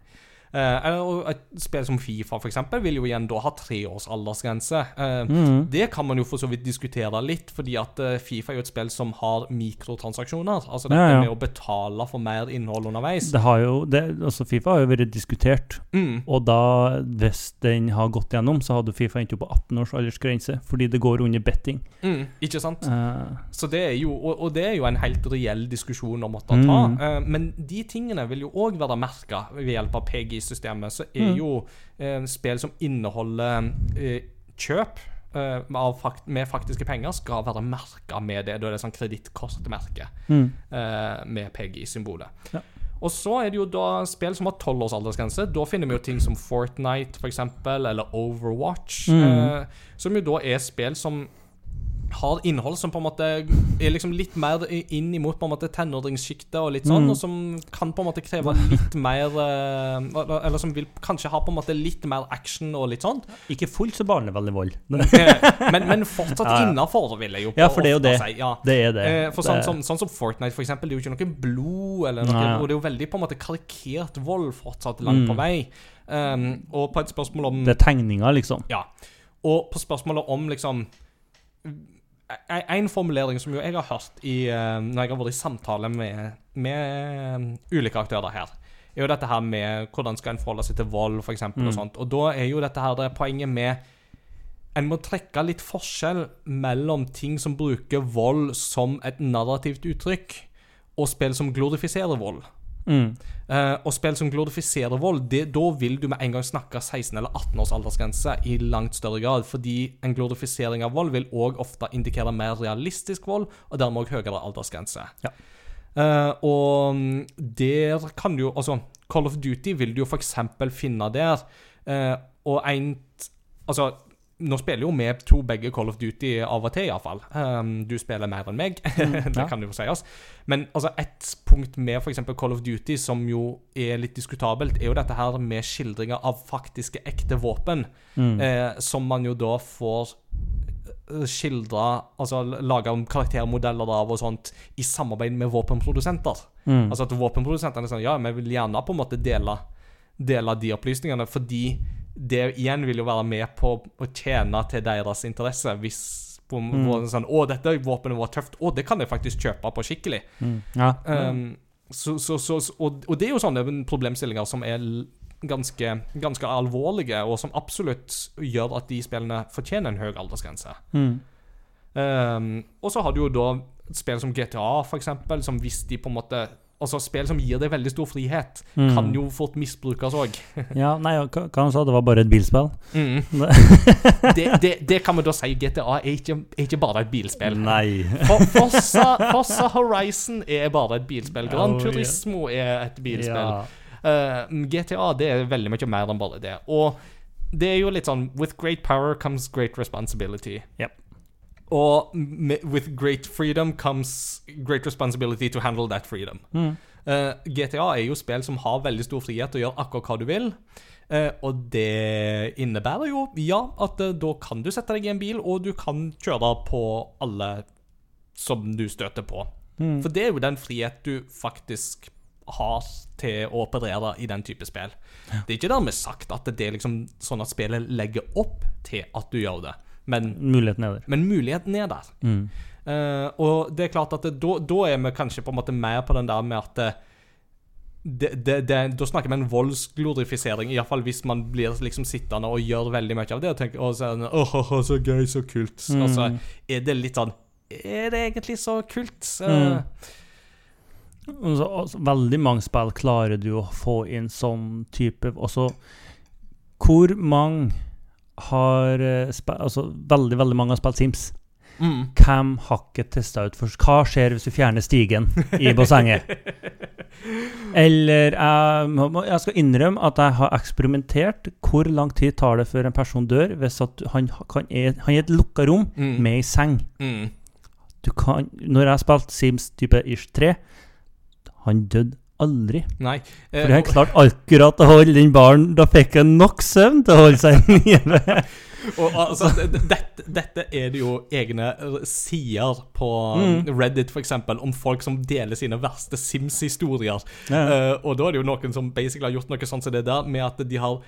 Eh, og et spill som Fifa eksempel, vil jo igjen da ha tre års aldersgrense. Eh, Mm. Det kan man jo for så vidt diskutere litt, fordi at eh, Fifa er jo et spill som har mikrotransaksjoner. Altså dette Ja, ja. med å betale for mer innhold underveis. Det har jo, det, altså Fifa har jo vært diskutert, Mm. og da, hvis den har gått gjennom, så hadde Fifa endt opp på 18 års aldersgrense, fordi det går under betting. Mm, ikke sant? Eh, Så det er jo, og, og det er jo en helt reell diskusjon å måtte ta. Eh, men de tingene vil jo òg være merka ved hjelp av PGI-systemet. Så er Mm. jo eh, spill som inneholder eh, kjøp eh, av fakt med faktiske penger, skal være merka med det. Da er det sånn kredittkortmerke mm. eh, med PGI-symbolet. Ja. Og så er det jo da spill som har tolvårsaldersgrense. års. Da finner vi jo ting som Fortnite, for eksempel, eller Overwatch. Mm. Eh, som jo da er spill som har innhold som på en måte er liksom litt mer inn imot på en måte tenåringssjiktet og litt sånn, Mm. og som kan på en måte kreve litt mer eh, Eller som vil kanskje ha på en måte litt mer action og litt sånn. Ikke fullt så barnevennlig vold. Men, men fortsatt Ja, innafor, vil jeg jo Ja, for det er jo det. si. Ja. Det er det. Eh, for det, sånn, som, sånn som Fortnite, for eksempel, det er jo ikke noe blod, eller noe, ja. og det er jo veldig på en måte karikert vold fortsatt langt på Mm. vei. Um, og på et spørsmål om det er tegninger, liksom. Ja. Og på spørsmålet om liksom En, en formulering som jo jeg har hørt i, eh, når jeg har vært i samtale med, med eh, ulike aktører her, er jo dette her med hvordan skal en forholde seg til vold, f.eks., Mm. og sånt. Og da er jo dette her det poenget med En må trekke litt forskjell mellom ting som bruker vold som et narrativt uttrykk, og spill som glorifiserer vold. Mm. Uh, og spill som glorifiserer vold, det, da vil du med en gang snakke 16 eller 18 års aldersgrense i langt større grad, fordi en glorifisering av vold vil òg ofte indikere mer realistisk vold, og dermed òg høyere aldersgrense. Ja. Uh, og mm, der kan du jo Altså, Call of Duty vil du jo f.eks. finne der, Uh, og en Altså nå spiller jo vi to begge Call of Duty av og til, iallfall. Um, du spiller mer enn meg, mm, ja. kan jo sies. Men altså, et punkt med f.eks. Call of Duty som jo er litt diskutabelt, er jo dette her med skildringer av faktiske, ekte våpen. Mm. Eh, som man jo da får eh, skildra Altså laga karaktermodeller av og sånt i samarbeid med våpenprodusenter. Mm. Altså at våpenprodusentene sier ja, vi vil gjerne på en måte dele, dele de opplysningene, fordi det igjen vil jo være med på å tjene til deres interesse. Hvis på, Mm. sånn, 'Å, dette våpenet var tøft. Å, det kan jeg faktisk kjøpe på skikkelig'. Mm. Ja. Um, så, så, så, og, og det er jo sånne problemstillinger som er ganske, ganske alvorlige, og som absolutt gjør at de spillene fortjener en høy aldersgrense. Mm. Um, og så har du jo da spill som GTA, for eksempel, som hvis de på en måte Altså, spill som gir deg veldig stor frihet, Mm. kan jo fort misbrukes òg. Ja, nei, hva han sa? Det var bare et bilspill? Mm. det, det, det kan vi da si. GTA er ikke, er ikke bare et bilspill. Nei. For, Forza, Forza Horizon er bare et bilspill. Gran Oh, yeah. Turismo er et bilspill. Ja. Uh, GTA det er veldig mye mer enn bare det. Og det er jo litt sånn With great power comes great responsibility. Yep. Og with great freedom comes great responsibility to handle that freedom. Mm. Uh, GTA er jo spill som har veldig stor frihet til å gjøre akkurat hva du vil. Uh, og det innebærer jo, ja, at uh, da kan du sette deg i en bil, og du kan kjøre på alle som du støter på. Mm. For det er jo den frihet du faktisk har til å operere i den type spill. Det er ikke dermed sagt at det er liksom sånn at spillet legger opp til at du gjør det, men, Muligheten er der. men muligheten er der. Mm. Uh, og det er klart at da, er vi kanskje på en måte mer på den der med at det, det, det, det, Da snakker vi en voldsglorifisering, iallfall hvis man blir liksom sittende og gjør veldig mye av det. Og tenker å, åh, åh, så gøy, så kult. Mm. Altså, er det litt sånn Er det egentlig så kult? Mm. Og så- altså, veldig mange spill klarer du å få inn sånn type Altså, hvor mange har eh, Altså, veldig, veldig mange har spilt Sims. mm. Hvem har ikke testa ut først? Hva skjer hvis du fjerner stigen i bassenget? Eller jeg, jeg skal innrømme at jeg har eksperimentert. Hvor lang tid tar det før en person dør hvis han, kan, er, han er i et lukka rom Mm. med ei seng? Mm. Du kan, når jeg har spilt Sims type ish 3, han døde aldri. Nei. eh, For han klarte akkurat å holde den baren. Da fikk han nok søvn til å holde seg nede. Og, altså, dette, dette er det jo egne sider på Mm. Reddit, eksempel, om folk som deler sine verste Sims-historier. Ja. Uh, og da er det jo noen som basically har gjort noe sånn som det der, med at de har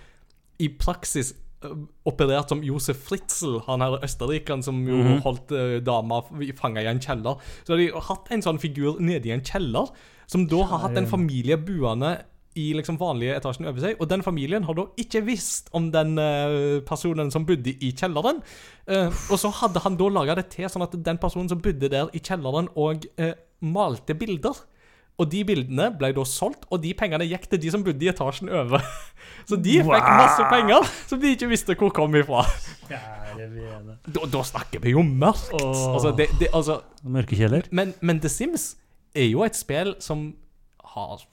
i praksis eh, operert som Josef Fritzel, han her østerrikeren som jo Mhm. holdt uh, dama fanga i en kjeller. Så har de hatt en sånn figur nede i en kjeller, som da har hatt en familie buende i liksom vanlige etasjen over seg, og den familien har da ikke visst om den uh, personen som bodde i kjelleren. Uh, og så hadde han da laga det til sånn at den personen som bodde der i kjelleren, og uh, malte bilder. Og de bildene ble da solgt, og de pengene gikk til de som bodde i etasjen over. Så de fikk masse penger som de ikke visste hvor kom ifra. Da, da snakker vi jo mørkt. Oh. Altså, det, det, altså, Mørkekjeller. men, men The Sims er jo et spill som har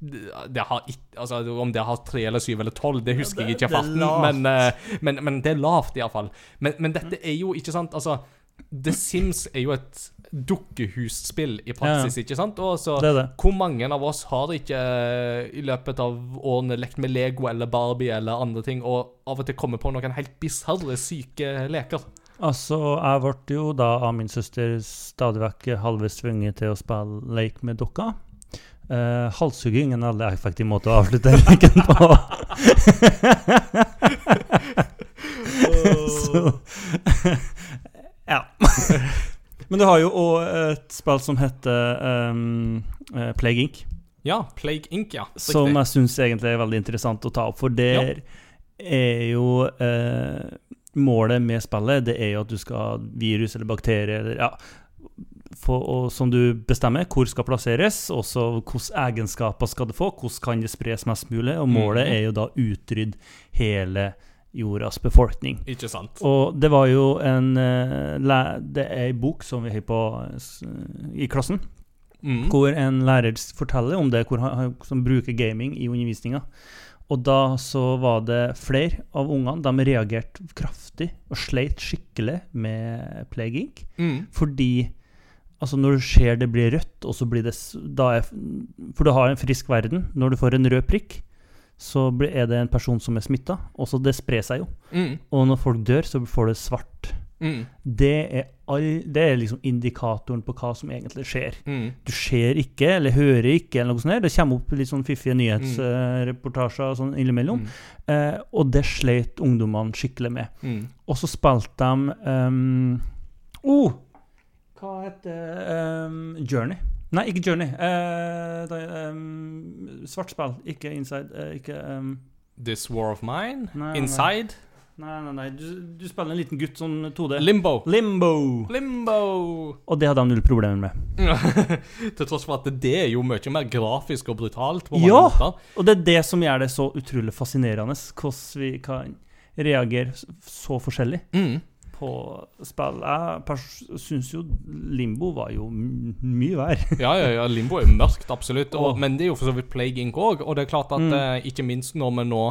det har ikke, altså Om det har tre eller syv eller tolv, det husker jeg ikke i farten. Men, eh, men, men det er lavt, iallfall. Men, men dette er jo ikke sant Altså, The Sims er jo et dukkehusspill i praksis, ikke sant? Og så Det det. hvor mange av oss har ikke eh, i løpet av årene lekt med Lego eller Barbie eller andre ting, og av og til kommet på noen helt bisarre, syke leker? Altså, jeg ble jo da av min søster stadig vekk halvveis tvunget til å spille leik med dokka. Uh, halshugging er en veldig effektiv måte å avslutte leken på. Så Ja. Men du har jo òg et spill som heter um, eh, Plague Inc. Ja, Plague Inc., ja. Som jeg syns egentlig er veldig interessant å ta opp, for der er jo eh, Målet med spillet det er jo at du skal ha virus eller bakterier eller ja, for, og som du bestemmer hvor skal plasseres, og så hvilke egenskaper skal det få, hvordan kan det spres mest mulig, og målet Mhm. er jo da utrydde hele jordas befolkning. Ikke sant? Og det var jo en eh, Det er ei bok som vi har på i klassen, Mm. hvor en lærer forteller om det, hvor han, som bruker gaming i undervisninga. Og da så var det flere av ungene de reagerte kraftig og sleit skikkelig med Plague Inc. Mm. Fordi altså når du ser det blir rødt, og så blir det er, For du har en frisk verden. Når du får en rød prikk, så er det en person som er smitta, og så det sprer seg jo. Mm. Og når folk dør, så får du svart. Mm. Det er, all, det er liksom indikatoren på hva som egentlig skjer. Mm. Du ser ikke, eller hører ikke, eller noe sånt. der. Det kommer opp litt sånn fiffige nyhetsreportasjer sånn innimellom. Mm. Eh, og det sleit ungdommene skikkelig med. Mm. Og så spilte de um, oh, Hva heter um, Journey? Nei, ikke Journey. Uh, er, um, svart spill, ikke Inside. Uh, ikke um, This War of Mine? Nei. Inside? Nei, nei, nei. Du, du spiller en liten gutt sånn 2D. Limbo. Limbo! Limbo! Og det hadde han null problemer med. Til tross for at det er jo mye mer grafisk og brutalt. Ja! måter. Og det er det som gjør det så utrolig fascinerende, hvordan vi kan reagere så forskjellig Mm. på spill. Jeg syns jo Limbo var jo mye verre. Ja, ja, ja, Limbo er mørkt, absolutt. Og, oh. Men det er jo for så vidt Plague Inc. òg. Og det er klart at Mm. eh, ikke minst når vi nå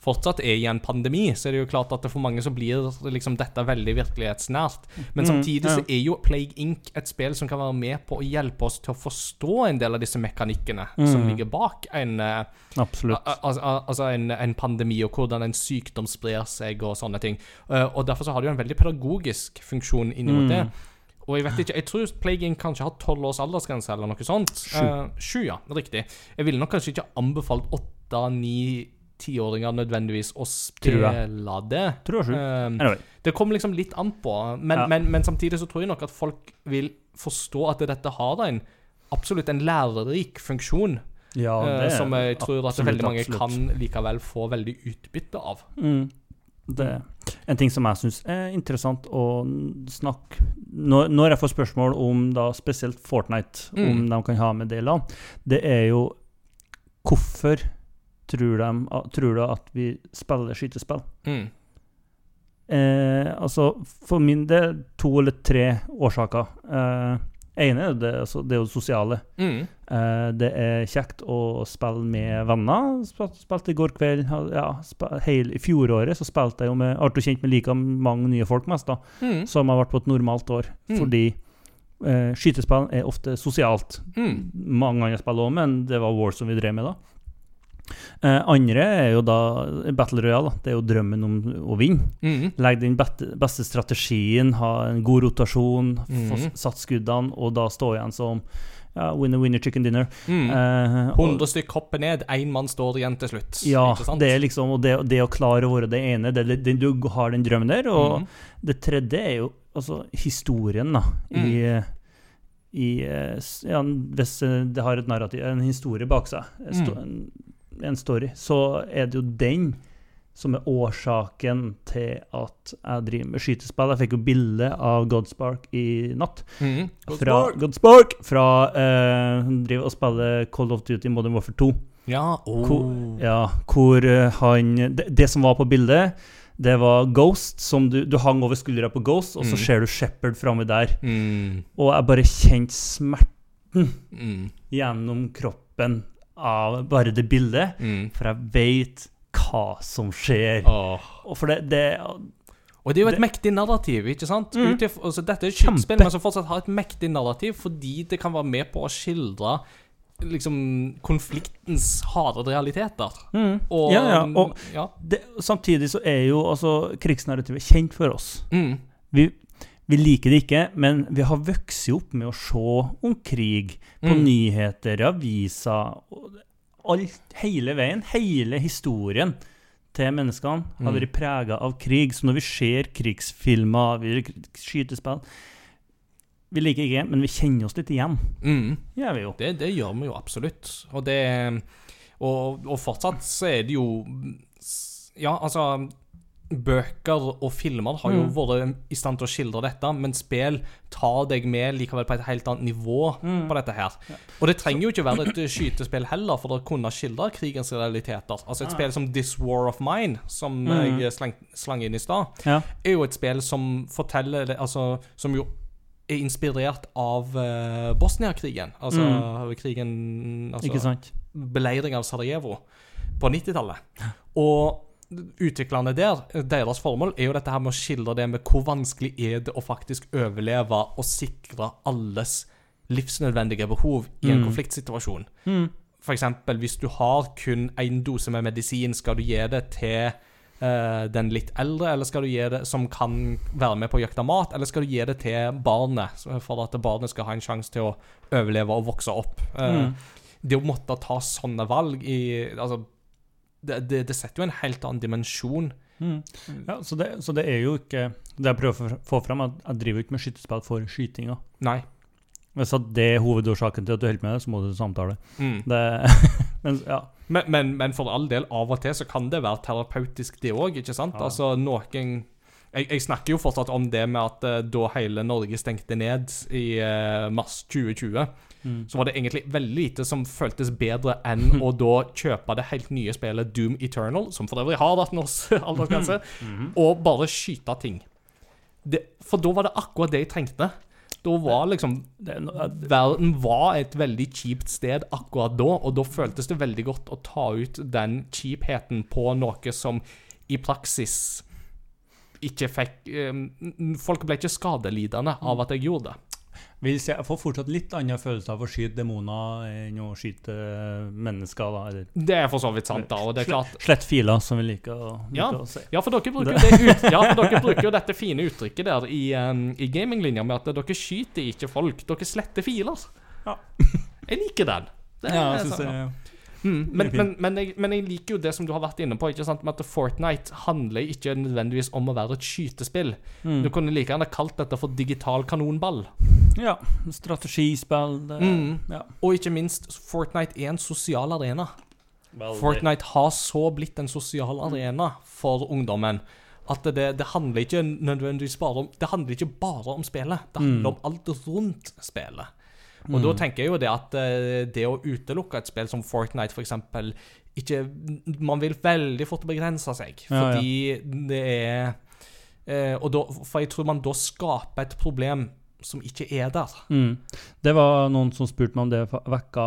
fortsatt er i en pandemi, så er det jo klart at for mange så blir liksom dette veldig virkelighetsnært. Men Mm, samtidig så er jo Plague Inc. et spill som kan være med på å hjelpe oss til å forstå en del av disse mekanikkene som Mm. ligger bak en eh, Absolutt. Al- al- al- altså en, en pandemi, og hvordan en sykdom sprer seg, og sånne ting. Eh, og Derfor så har det jo en veldig pedagogisk funksjon inn mot Mm. det. Og jeg vet ikke, jeg tror Plague Inc. kanskje har tolv års aldersgrense, eller noe sånt. Sju. Uh, Sju, ja. Riktig. Jeg ville nok kanskje ikke anbefalt åtte, ni, tiåringer nødvendigvis å spille det. Tror jeg Anyway. det kommer liksom litt an på, men, Ja. men, men samtidig så tror jeg nok at folk vil forstå at dette har en absolutt en lærerik funksjon. Ja, det er som jeg tror at veldig mange absolutt. kan likevel få veldig utbytte av. Mm. Det en ting som jeg syns er interessant å snakke når, når jeg får spørsmål om da spesielt Fortnite, Mm. om de kan ha med deler, det er jo Hvorfor tror, de, tror du at vi spiller skytespill? Mm. Eh, altså, for min del to eller tre årsaker. Eh, ene er det, altså, det er jo det sosiale. Mm. Eh, det er kjekt å spille med venner. Spil, spilte i går kveld. Ja, spil, heil, I fjoråret så spilte jeg jo med Ble kjent med like mange nye folk mest, da, Mm. som har vært på et normalt år. Mm. Fordi eh, skytespill er ofte sosialt. Mm. Mange andre spill òg, men det var War som vi drev med da. Eh, andre er jo da Battle Royale. da. Det er jo drømmen om å vinne. Mm. Legg den beste, strategien, ha en god rotasjon, få Mhm. satt skuddene, og da stå igjen som ja, winner, winner, chicken dinner. Mm. Eh, og- 100 stykk hopper ned, én mann står igjen til slutt. Ja, det er liksom og det, det å klare å være det ene det, det, Du har den drømmen der. Og Mhm. det tredje er jo altså historien, da. I, i eh, ja, Hvis eh, det har et narrativ, en historie bak seg, en, sto, Mm. En, story, så er det jo den som er årsaken til at jeg driver med skytespill. Jeg fikk jo bilde av Godspark i natt. Mhm. Fra Godspark! Fra uh, Hun driver og spiller Call of Duty Modern Warfare 2. Ja, oh. Hvor, ja, hvor eh, han det, det som var på bildet, det var Ghost. Som du, du hang over skuldra på Ghost, og så Mm. ser du Shepherd framme der. Mm. Og jeg bare kjente smerten Mm. gjennom kroppen av bare det bildet. Mm. For jeg veit hva som skjer. Åh. Og for det, det Og det er jo et mektig narrativ, ikke sant? Mm. Utif, altså, dette er et skytespill, men som fortsatt har et mektig narrativ, fordi det kan være med på å skildre liksom konfliktens harde realiteter. mm, Og, Ja, ja. Og ja. det, samtidig så er jo altså krigsnarrativet kjent for oss. Mm. Vi, vi liker det ikke, men vi har vokst opp med å se om krig på Mm. nyheter, aviser alt, Hele veien. Hele historien til menneskene har Mm. vært prega av krig. Så når vi ser krigsfilmer, vi skytespill Vi liker ikke, men vi kjenner oss litt igjen. Mm. Gjør vi jo. Det, det gjør vi jo absolutt. Og det Og, og fortsatt så er det jo Ja, altså Bøker og filmer har jo Mm. vært i stand til å skildre dette, men spill tar deg med likevel på et helt annet nivå Mm. på dette her. Og det trenger jo ikke være et skytespill heller for å kunne skildre krigens realiteter. Altså Et Ah. spill som This War of Mine, som Mm. jeg slang, slang inn i stad, Ja. er jo et spill som forteller Altså, som jo er inspirert av uh, Bosnia-krigen. Altså krigen altså, Mm. Ikke sant? Beleiring av Sarajevo på 90-tallet. Og utviklerne der, deres formål er jo dette her med å skildre det med hvor vanskelig er det å faktisk overleve og sikre alles livsnødvendige behov i en Mm. konfliktsituasjon. Mm. Eksempel, hvis du har kun én dose med medisin, skal du gi det til eh, den litt eldre, eller skal du gi det som kan være med på å jakte mat, eller skal du gi det til barnet, for at barnet skal ha en sjanse til å overleve og vokse opp? Eh, Mm. Det å måtte ta sånne valg i Altså, det, det, det setter jo en helt annen dimensjon. Mm. Ja, så det, så det er jo ikke Det jeg prøver å få fram, er at jeg driver ikke med skytespill for skytinga. Nei. Hvis det er hovedårsaken til at du holder med det, så må du samtale. Mm. Det, men, ja. Men, men, men for all del, av og til så kan det være terapeutisk, det òg, ikke sant? Ja. Altså, noen jeg, jeg snakker jo fortsatt om det med at uh, da hele Norge stengte ned i uh, mars 2020, Mm. så var det egentlig veldig lite som føltes bedre enn å da kjøpe det helt nye spillet Doom Eternal, som for øvrig har vært norsk aldersgrense, mm. og bare skyte ting. Det, for da var det akkurat det jeg trengte. Da var liksom er Verden var et veldig kjipt sted akkurat da, og da føltes det veldig godt å ta ut den kjipheten på noe som i praksis ikke fikk eh, Folk ble ikke skadelidende av at jeg gjorde det. Vil se, jeg får fortsatt litt annen følelse av å skyte demoner enn å skyte mennesker. da, eller Det er for så vidt sant, da. Og det er klart Slett filer, som vi liker å, liker Ja. å si. Ja, for dere bruker, det ut, ja, jo dette fine uttrykket der i, um, i gaminglinja med at dere skyter ikke folk, dere sletter filer. Ja. Jeg liker den. Det Ja, jeg synes sånn, jeg, ja. Mm, men, men, men, jeg, men jeg liker jo det som du har vært inne på, ikke sant? med at Fortnite handler ikke nødvendigvis om å være et skytespill. mm. Du kunne like gjerne kalt dette for digital kanonball. Ja, strategispill det, Mm. ja. Og ikke minst, Fortnite er en sosial arena. Veldig. Fortnite har så blitt en sosial arena for ungdommen at det, det handler ikke nødvendigvis bare om Det handler ikke bare om spillet, det handler Mm. om alt rundt spillet. Og da tenker jeg jo det at eh, det å utelukke et spill som Fortnite, for eksempel, ikke Man vil veldig fort begrense seg, Ja, ja. fordi det er eh, og da, For jeg tror man da skaper et problem som ikke er der. Mm. Det var noen som spurte meg om det vekka,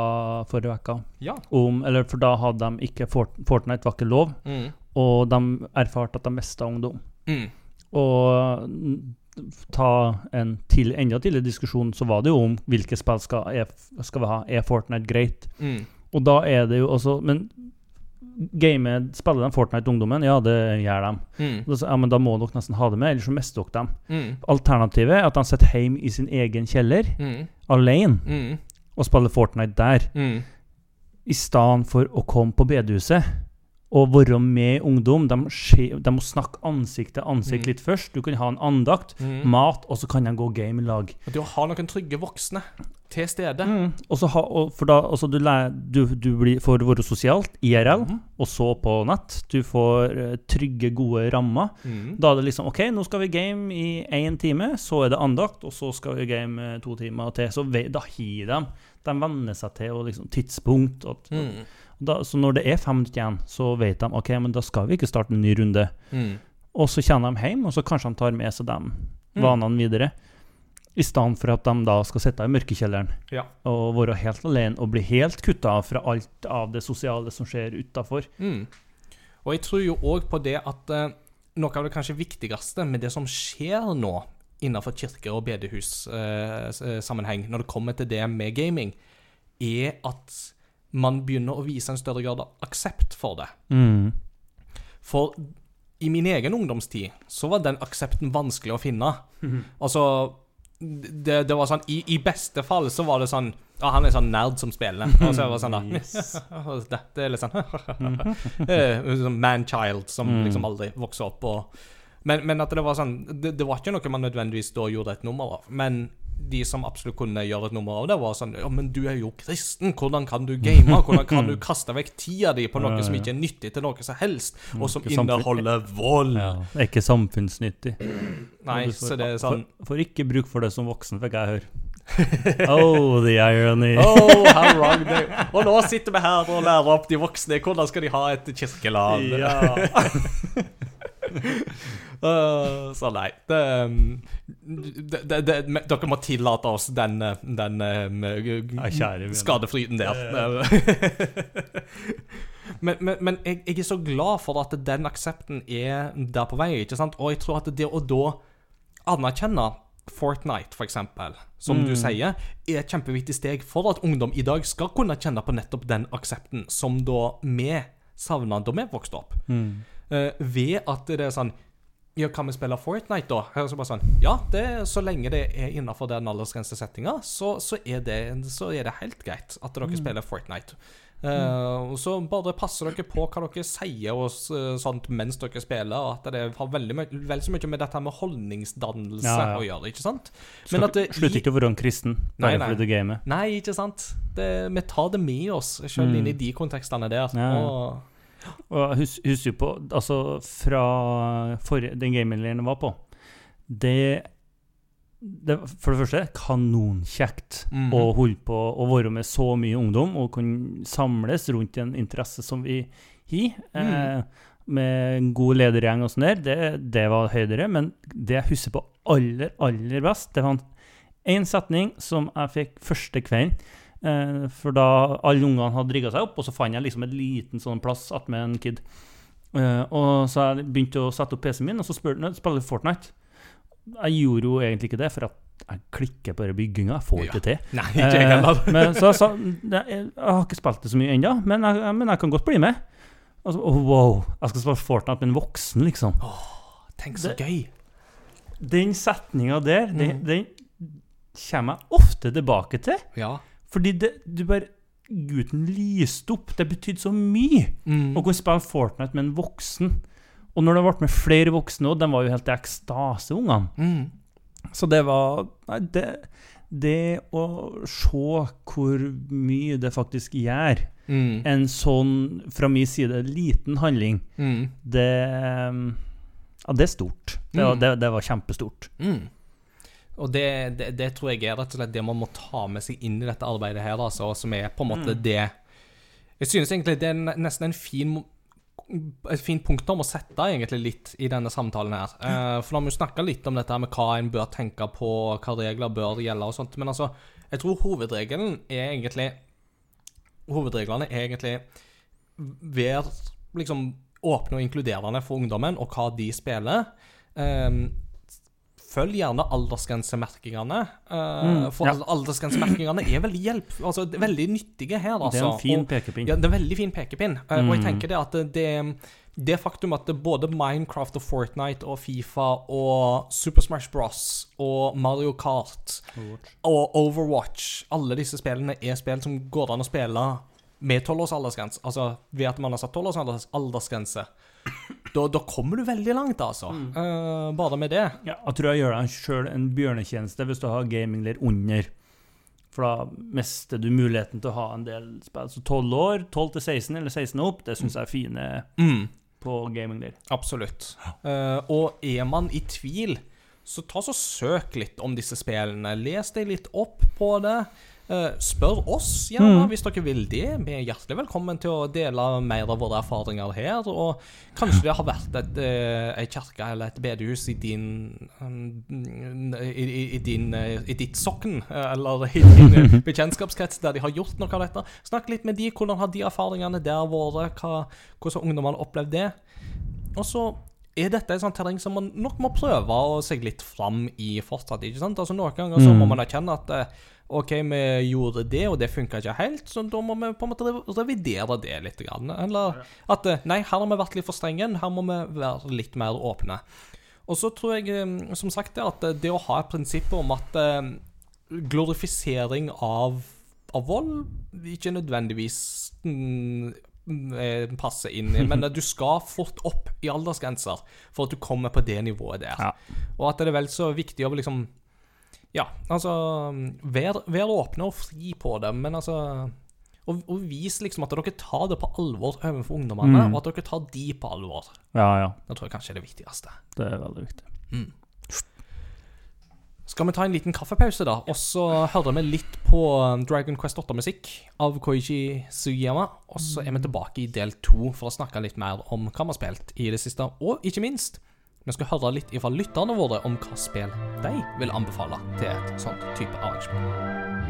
forrige uke. Ja. For da hadde de ikke Fort, Fortnite var ikke lov, Mm. og de erfarte at de mista ungdom. Mm. Og mm, ta en til, enda tidligere diskusjon, så var det jo om hvilke spill skal, er, skal vi ha. Er Fortnite greit? Mm. Og da er det jo også Men game, spiller de Fortnite-ungdommen? Ja, det gjør de. Mm. Ja, men da må dere nesten ha det med, ellers så mister dere dem. Mm. Alternativet er at de sitter hjemme i sin egen kjeller, Mm. alene, Mm. og spiller Fortnite der, Mm. i stedet for å komme på bedehuset og være med ungdom. De, skje, de må snakke ansikt til ansikt Mm. litt først. Du kan ha en andakt, Mm. mat, og så kan de gå game i lag. Og Det å ha noen trygge voksne til stede. Mm. Og så ha, og for da, altså du, lærer, du, du blir, får være sosialt, IRL, Mhm. og så på nett. Du får eh, trygge, gode rammer. Mm. Da er det liksom OK, nå skal vi game i én time, så er det andakt, og så skal vi game eh, to timer til. Så da har de De venner seg til og liksom, tidspunkt. Og, Mm. Da, så når det er fem minutter igjen, så vet de OK, men da skal vi ikke starte en ny runde. Mm. Og så kommer de hjem, og så kanskje de tar med seg de Mm. vanene videre. I stedet for at de da skal sitte i mørkekjelleren Ja. og være helt alene og bli helt kutta av fra alt av det sosiale som skjer utafor. Mm. Og jeg tror jo òg på det at eh, noe av det kanskje viktigste med det som skjer nå innenfor kirke- og bedehussammenheng, når det kommer til det med gaming, er at man begynner å vise en større grad av aksept for det. Mm. For i min egen ungdomstid så var den aksepten vanskelig å finne. Altså det, det var sånn i, I beste fall så var det sånn Ja, han er sånn nerd som spiller. Og så var det sånn da Yes. Dette er litt sånn sånn Man-child som Mm. liksom aldri vokser opp. Og, men, men at det var sånn det, det var ikke noe man nødvendigvis da gjorde et nummer av. Men de som absolutt kunne gjøre et nummer av det, var sånn Ja, men du er jo kristen. Hvordan kan du game? Hvordan kan du kaste vekk tida di på Ja, noe ja, som ikke er nyttig til noe som helst, og som inneholder vold? Ja, det er ikke samfunnsnyttig. Nei, så det er sånn får ikke bruk for det som voksen, fikk jeg høre. oh, the irony. Oh, how wrong they Og nå sitter vi her og lærer opp de voksne. Hvordan skal de ha et kirkeland. Ja. Uh, så nei det, um, det, det, Dere må tillate oss den, uh, den um, venner. skadefryden der. men men, men jeg, jeg er så glad for at den aksepten er der på vei. ikke sant? Og jeg tror at det å da anerkjenne Fortnite, for eksempel, som du Mm. sier, er et kjempeviktig steg for at ungdom i dag skal kunne kjenne på nettopp den aksepten som da vi savna da vi vokste opp. Mm. Eh, ved at det er sånn Ja, kan vi spille Fortnite, da? Er så bare sånn Ja, det, så lenge det er innenfor den aldersgrensesettinga, så, så, er det, så er det helt greit at dere spiller Fortnite. Uh, så bare passer dere på hva dere sier og sånt mens dere spiller, og at det har veldig vel så mye med dette med holdningsdannelse ja, ja. å gjøre. ikke sant? Men at det, Slutt ikke å være en kristen bare nei, fordi du gamer. Nei, ikke sant. Det, vi tar det med oss selv mm. inn i de kontekstene der. Ja. Og, og hus, husker på, altså fra forrige, den gamingleiren jeg var på det det, for det første, kanonkjekt mm -hmm. å holde på å være med så mye ungdom og kunne samles rundt en interesse som vi har. Mm. Eh, med en god ledergjeng og sånn der. Det, det, var høydere. Men det jeg husker på aller, aller best, det var én setning som jeg fikk første kvelden. Eh, for da alle ungene hadde rigga seg opp, og så fant jeg liksom en liten sånn plass attmed en kid. Eh, og så jeg begynte å sette opp PC-en min, og så spurte han Fortnite. Jeg gjorde jo egentlig ikke det, for at jeg klikker på bygginga. Jeg får ja. ikke til. Nei, ikke eh, men så jeg sa jeg, har ikke spilt det så mye ennå, men, men, jeg kan godt bli med. Altså, oh, wow, jeg skal spille Fortnite med en voksen, liksom. Oh, tenk så det, gøy. Den setninga der, mm. den, den, kommer jeg ofte tilbake til. Ja. Fordi det, du bare Gutten lyste opp. Det betydde så mye mm. å kunne spille Fortnite med en voksen. Og når det ble med flere voksne òg, de var jo helt i ekstase, ungene. Mm. Så det var Nei, det, det å se hvor mye det faktisk gjør, mm. en sånn, fra min side, liten handling, mm. det Ja, det er stort. Det mm. det, det var kjempestort. Mm. Og det, det, det, tror jeg er rett og slett det man må ta med seg inn i dette arbeidet her, altså, som er på en måte mm. det Jeg synes egentlig det er nesten en fin et fint punktum å sette egentlig litt i denne samtalen her. Uh, for da har vi snakka litt om dette med hva en bør tenke på, hva regler bør gjelde og sånt. Men altså, jeg tror hovedregelen er egentlig Hovedreglene er egentlig være liksom åpne og inkluderende for ungdommen og hva de spiller. Um, følg gjerne aldersgrensemerkingene. Uh, for ja. aldersgrensemerkingene er veldig hjelp, altså, veldig nyttige her. Altså. Det er en altså. fin pekepinn. Ja, det er en veldig fin pekepinn. Uh, mm. Og jeg mm. tenker det at det, det faktum at både Minecraft og Fortnite og Fifa og Super Smash Bros og Mario Kart Overwatch. og Overwatch Alle disse spillene er spill som går an å spille med tolvårsaldersgrense. Altså ved at man har satt tolvårs aldersgrense da, da, kommer du veldig langt, altså. Mm. Uh, bare med det. Ja, jeg tror jeg gjør deg sjøl en bjørnetjeneste hvis du har gamingler under. For da mister du muligheten til å ha en del spill. Så 12 år, 12 til 16 eller 16 opp, det syns jeg er fine mm. på gamingler. Absolutt. Uh, og er man i tvil, så ta så søk litt om disse spillene. Les deg litt opp på det. Uh, spør oss gjerne mm. hvis dere vil det. Vi er hjertelig velkommen til å dele mer av våre erfaringer her. Og kanskje det har vært et, ei kirke eller et bedehus i din um, i, i, din, i ditt sokn, eller i din bekjentskapskrets der de har gjort noe av dette. Snakk litt med de, hvordan har de erfaringene der vært? Hvordan har ungdommene opplevd det? Og så er dette et sånt terreng som man nok må prøve å seg litt fram i fortsatt. ikke sant? Altså Noen ganger så må mm. man erkjenne at OK, vi gjorde det, og det funka ikke helt, så da må vi på en måte revidere det litt. Eller at eh, nei, her har vi vært litt for strenge, her må vi være litt mer åpne. Og så tror jeg, eh, som sagt, at eh, det å ha et prinsipp om at glorifisering av, av vold ikke nødvendigvis mm, passer inn i, men du skal fort opp i aldersgrenser for at du kommer på det nivået der. Ja. Og at det er vel så viktig å liksom ja, altså Vær, vær åpne og fri på det, men altså og, og vis liksom at dere tar det på alvor overfor ungdommene, mm. og at dere tar de på alvor. Ja, ja. Det tror jeg kanskje er det viktigste. Det er veldig viktig. Mm. Skal vi ta en liten kaffepause, da? Og så hører vi litt på um, Dragon Quest 8-musikk av Koichi Sugiyama. Og så er vi tilbake i del to for å snakke litt mer om hva vi har spilt i det siste. Og ikke minst vi skal høre litt fra lytterne våre om hva spill de vil anbefale til et sånt type arrangement.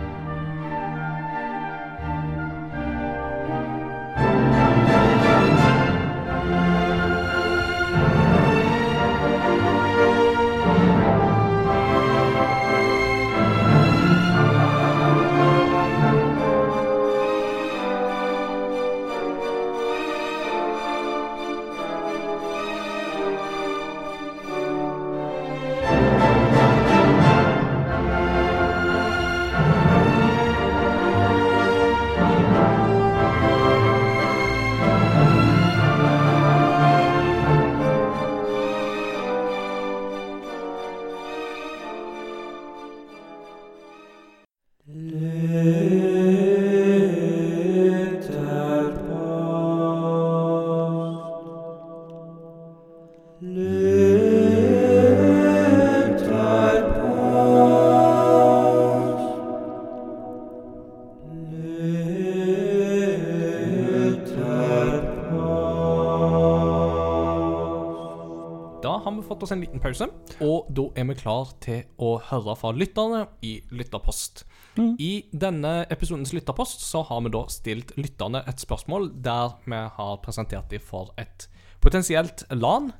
Fått oss en liten pause, og da er vi klar til å høre fra lytterne i Lytterpost. Mm. I denne episodens Lytterpost så har vi da stilt lytterne et spørsmål der vi har presentert dem for et potensielt LAN.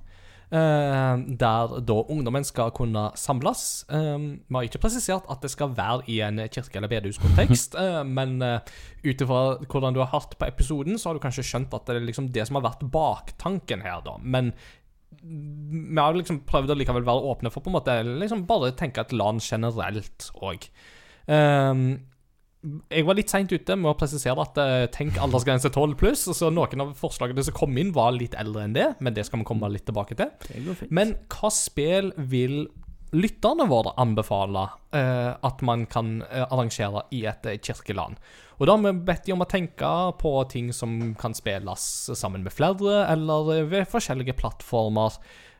eh, der da ungdommen skal kunne samles. Eh, vi har ikke presisert at det skal være i en kirke- eller bedehuskontekst, eh, men uh, ut ifra hvordan du har hørt på episoden, så har du kanskje skjønt at det er liksom det som har vært baktanken her, da. Men vi har liksom prøvd å likevel være åpne for på en måte liksom bare tenke et land generelt òg. jeg var litt seint ute med å presisere at uh, tenk aldersgrense 12 pluss. Så noen av forslagene som kom inn, var litt eldre enn det, men det skal vi komme litt tilbake til. Men hva spill vil lytterne våre anbefale eh, at man kan eh, arrangere i et eh, kirkeland? Og da har vi bedt de om å tenke på ting som kan spilles sammen med flere, eller eh, ved forskjellige plattformer.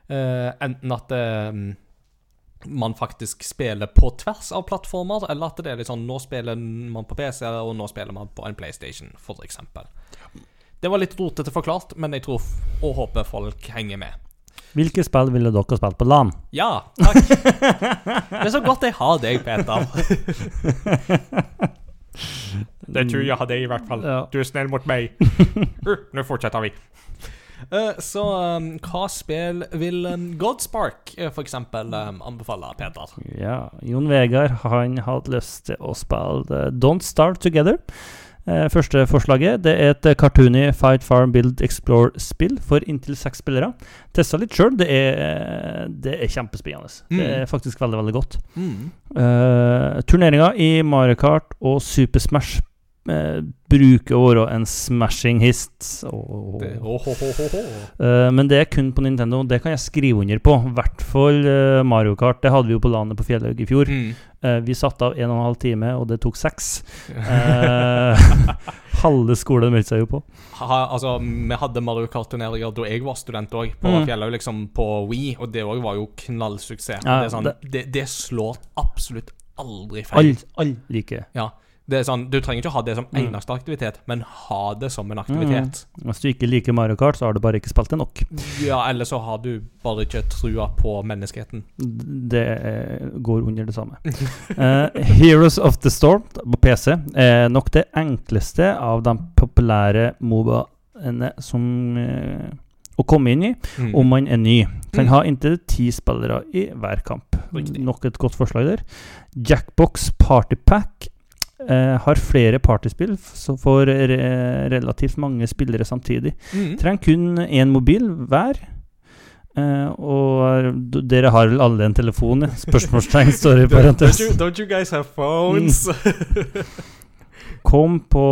Eh, enten at eh, man faktisk spiller på tvers av plattformer, eller at det er litt sånn nå spiller man på PC, og nå spiller man på en PlayStation, eksempel. Det var litt rotete forklart, men jeg tror og håper folk henger med. Hvilke spill ville dere spilt på LAN? Ja, takk. Det er så godt jeg har deg, Peter. Det tror jeg har deg, i hvert fall. Ja. Du er snill mot meg. Uh, Nå fortsetter vi. Uh, så um, hva spill vil um, Godspark uh, for eksempel um, anbefale, Peter? Ja, Jon Vegard han hadde lyst til å spille eh, Don't Starve Together. Eh, første forslaget det er et eh, cartoony Fight Farm Build Explore-spill for inntil seks spillere. Testa litt sjøl. Det, det er kjempespennende. Det Mm. er faktisk veldig, veldig godt. Uh, Turneringa i Mario Kart og Super Smash eh, bruker å være en smashing hist. Det, oh. Eh, men det er kun på Nintendo. Det kan jeg skrive under på. I hvert fall eh, Mario Kart. Det hadde vi jo på landet på Fjellhaug i fjor. Mm. Eh, vi satte av en og en halv time, og det tok seks. Eh, halve skolen meldte seg jo på. Ha, altså, vi hadde Mario Kart-turneringer da jeg var student òg, på Mm. Fjellhaug, liksom på Wii, og det òg var jo knallsuksess. Ja, det, sånn, det- det, slår absolutt aldri feil. All liker Ja, sånn, Du trenger ikke ha det som Mm. eneste aktivitet, men ha det som en aktivitet. Hvis du ikke liker Mario Kart, så har du bare ikke spilt det nok. Ja, Eller så har du bare ikke trua på menneskeheten. Det eh, går under det samme. uh, Heroes of the Storm på PC er nok det enkleste av de populære Mobaene som uh, å komme inn i Mm. om man er ny. Kan Mm. ha inntil ti spillere i hver kamp. Riktig. Nok et godt forslag der. Jackbox Party Pack eh, har flere partyspill for re relativt mange spillere samtidig. Mm. Trenger kun én mobil hver. Eh, og dere har vel alle en telefon? Spørsmålstegn står i Don't parentes. you, don't you guys have phones? Kom på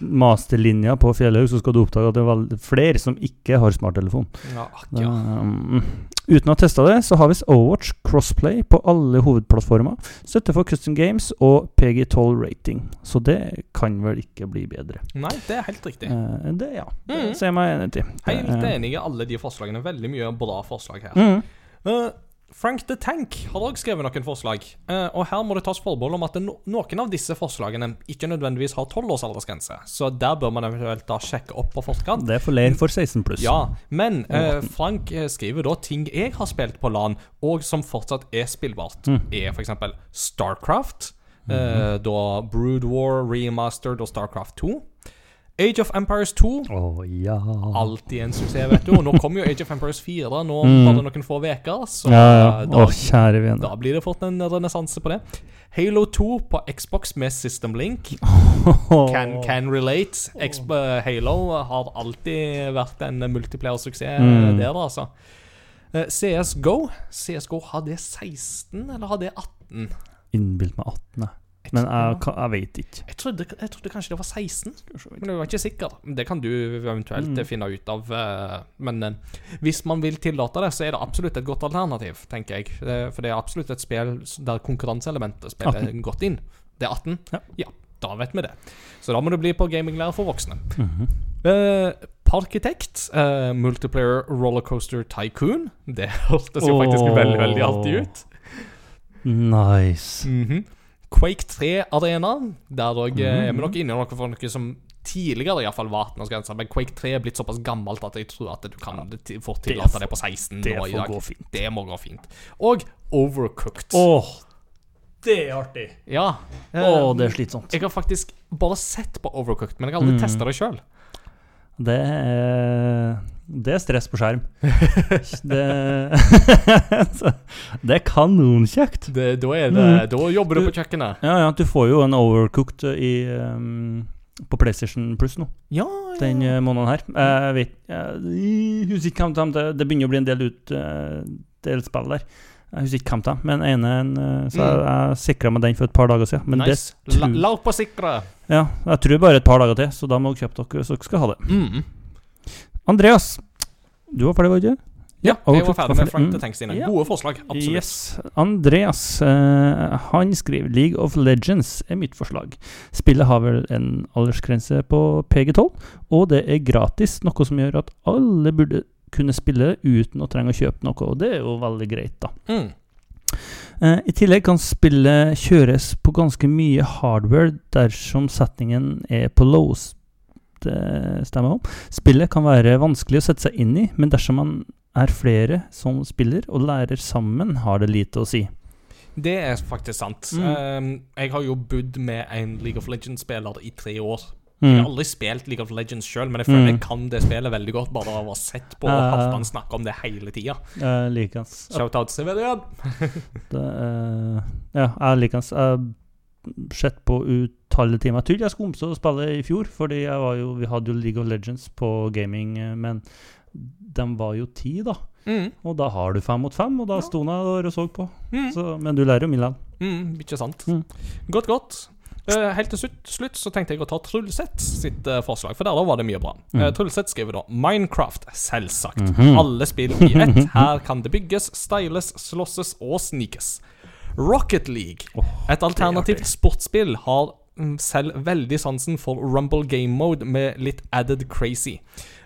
masterlinja på Fjellhaug, så skal du oppdage at det er flere som ikke har smarttelefon. ja, ja. Um, uten å ha testa det, så har vi Overwatch crossplay på alle hovedplattformer. Støtte for custom games og PG12 rating. Så det kan vel ikke bli bedre. Nei, det er helt riktig. Uh, det, ja. Det Mm. ser jeg meg enig i. Helt Eh, enig i alle de forslagene. Veldig mye bra forslag her. Mm. Eh, Frank the Tank har også skrevet noen forslag. Eh, og her må det tas forbehold om at no noen av disse forslagene ikke nødvendigvis har 12 års aldersgrense. Så der bør man eventuelt da sjekke opp på forkant. Det er for leir for 16 pluss. Ja, men eh, Frank eh, skriver da ting jeg har spilt på LAN, og som fortsatt er spillbart, Mm. er f.eks. Starcraft. eh, da Brood War Remastered og Starcraft 2. Age of Empires 2. Oh, ja. Alltid en suksess, vet du. Og nå kommer jo Age of Empires 4 nå om Mm. bare noen få uker, så ja, ja. Da, oh, da, kjære vene. da blir det fort en renessanse på det. Halo 2 på Xbox med System Link. Can, can relate. Exp eh, Halo har alltid vært en multiplayer-suksess Mm. der, altså. Eh, CSGO CSGO har det 16, eller har det 18? Innbilt med 18, jeg. Jeg Men jeg, jeg vet ikke. jeg trodde, jeg trodde kanskje det var 16, men jeg var ikke sikker. Det kan du eventuelt Mm. finne ut av. eh, Men eh, hvis man vil tillate det, så er det absolutt et godt alternativ, tenker jeg. For det er absolutt et spill der konkurranseelementet spiller 18. godt inn. Det er 18? Ja. da vet vi det. Så da må du bli på gaminglærer for voksne. Mhm. Uh, Parkitekt, uh, Multiplayer Rollercoaster Tycoon. Det hørtes jo faktisk veldig, veldig artig ut. Nice. Mhm. Quake 3 Arena. Der òg er vi Mhm. nok inne i noe for noe som tidligere iallfall var 18-årsgrense, men Quake 3 er blitt såpass gammelt at jeg tror at du kan ja, fort tillate det på 16 det nå i dag. gå fint. Det må gå fint. Og Overcooked. Åh, det er artig! Ja. Åh, eh, det er slitsomt. Jeg har faktisk bare sett på Overcooked, men jeg har aldri Mm. testet det sjøl. Det er, det er stress på skjerm. Det, det er kanonkjekt. Da, det, Mm. da jobber du Du- på kjøkkenet. Ja, ja, du får jo en overcooked i, um, på PlayStation Plus nå, Ja, ja. den uh, måneden her. Jeg vet Jeg husker ikke hvem det, det begynner å bli en del ut uh, del spill der. Jeg husker ikke hvem det men ene en, uh, Så jeg, jeg sikra meg den for et par dager siden. Men nice. det La, tror- la på sikre. ja, jeg tror bare et par dager til, så da må dere kjøpe dere hvis dere skal ha det. Mm. Andreas, du var ferdig, var du ikke? Ja, jeg var ferdig med Frank Mm. the Tank sine. Ja. Gode forslag. Absolutt. Yes. Andreas uh, han skriver League of Legends er mitt forslag. Spillet har vel en aldersgrense på PG12, og det er gratis, noe som gjør at alle burde kunne spille uten å trenge å kjøpe noe, og det er jo veldig greit, da. Mm. Uh, I tillegg kan spillet kjøres på ganske mye hardware dersom settingen er på lows. Det stemmer om. Spillet kan være vanskelig å sette seg inn i, men dersom man er flere som spiller og lærer sammen, har det lite å si. Det er faktisk sant. Mm. Um, jeg har jo bodd med en League of Legends-spiller i tre år. Jeg har Mm. aldri spilt League of Legends sjøl, men jeg føler Mm. jeg kan det spillet veldig godt bare av å ha sett på Uh, Halvdan snakke om det hele tida. Uh. Shout-out Severian! Det, eh, ja, jeg liker hans. Jeg sett på utallige timer. Jeg trodde jeg omstå å spille i fjor, fordi jo, vi hadde jo League of Legends på gaming, eh, men de var jo ti, da. Mm. Og da har du fem mot fem, og da Ja. sto jeg der og så på. Mm. Så, men du lærer jo Milan. Mm, ikke sant. Mm. Godt, godt. Uh, helt til slutt, slutt så tenkte jeg å ta Trulseth sitt uh, forslag, for der da var det mye bra. Mm. Uh, Trulseth skriver da Minecraft, selvsagt. Mhm. Alle spill i ett. Her kan det bygges, styles, slåsses og snikes. Rocket League, oh, et alternativt sportsspill, har mm, selv veldig sansen for Rumble game mode med litt added crazy.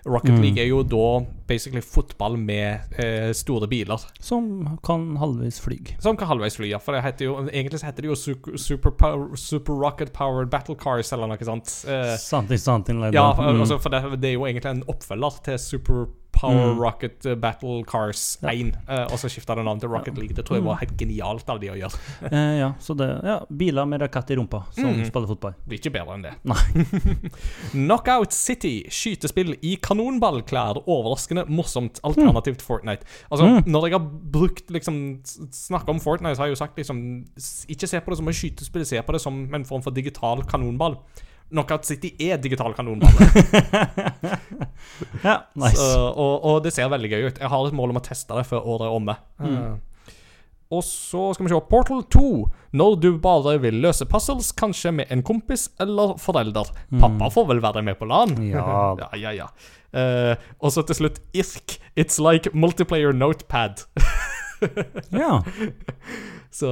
Rocket Mm. League er jo da basically fotball med eh, store biler. Som kan halvveis fly. Som kan halvveis fly, ja. For det heter jo, egentlig så heter det jo Super, super, super Rocket Powered Battle Cars, eller noe sånt. Eh, Something, something like ja, that. for, Mm. altså, for det, det er jo egentlig en oppfølger til Super Power Mm. Rocket eh, Battle Cars Ja. 1. eh, og så skifta det navn til Rocket League. Det tror jeg Mm. var helt genialt av de å gjøre. Eh, ja, så det Ja, biler med rakett i rumpa som Mm. spiller fotball. Er ikke bedre enn det. Nei. Knockout City, skytespill i kanonballklær. Overraskende morsomt alternativ til Fortnite. Altså, Mm. Når jeg har brukt liksom snakka om Fortnite, så har jeg jo sagt liksom Ikke se på det som et skytespill, se på det som en form for digital kanonball. Knockout City er digital kanonball. Ja, nice. Så, og, og det ser veldig gøy ut. Jeg har et mål om å teste det før året er omme. Mm. Og så skal vi se Portal 2. Når du bare vil løse puzzles, kanskje med en kompis eller forelder. Mm. Pappa får vel være med på LAN? Ja. ja, ja. ja. Uh, og så til slutt IRK. It's like multiplayer notepad. ja. Så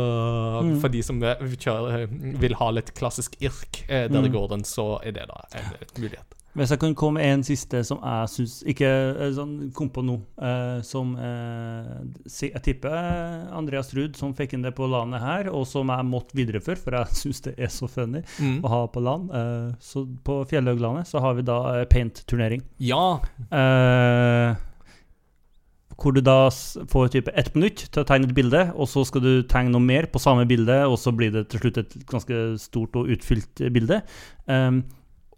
Mm. for de som eh, kjører, vil ha litt klassisk IRK eh, der det Mm. går den, så er det da en eh, mulighet. Hvis jeg kan komme med en siste som jeg syns Ikke eh, sånn kom på nå, eh, som eh, Jeg tipper eh, Andreas Ruud som fikk inn det på landet her, og som jeg måtte videreføre, for jeg syns det er så funny Mm. å ha på land. Eh, så på Fjellhauglandet så har vi da eh, paint-turnering. Ja. Eh, hvor du da får type ett minutt til å tegne et bilde, og så skal du tegne noe mer på samme bilde, og så blir det til slutt et ganske stort og utfylt bilde. Um,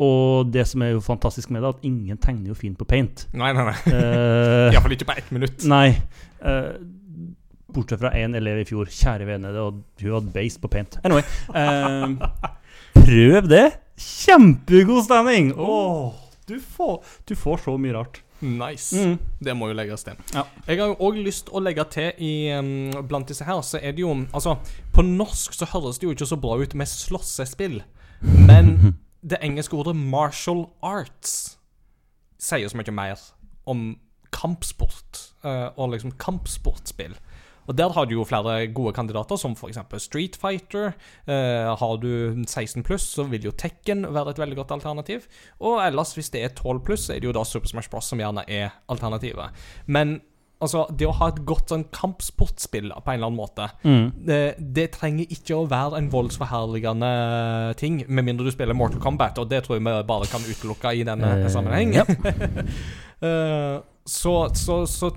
og det som er jo fantastisk med det, at ingen tegner jo fint på paint. Nei, nei, nei. Uh, Iallfall ikke på ett minutt. Nei. Uh, bortsett fra én elev i fjor. Kjære vene, hun hadde base på paint. Anyway. Uh, prøv det! Kjempegod stemning! Oh, du, får, du får så mye rart. Nice. Mm. Det må jo legges til. Ja. Jeg har jo òg lyst å legge til i um, Blant disse her, så er det jo Altså, på norsk så høres det jo ikke så bra ut med slåssespill, men det engelske ordet martial arts sier så mye mer om kampsport, uh, og liksom kampsportspill. Og Der har du jo flere gode kandidater, som f.eks. Street Fighter. Eh, har du 16 pluss, så vil jo Tekken være et veldig godt alternativ. Og ellers, hvis det er 12 pluss, så er det jo da Super Smash Bros. som gjerne er alternativet. Men Altså, det å ha et godt sånn kampsportspill på en eller annen måte Mm. det, det trenger ikke å være en voldsforherligende ting, med mindre du spiller Mortal Kombat, og det tror jeg vi bare kan utelukke i denne Eh, sammenheng. Eh, så, så, så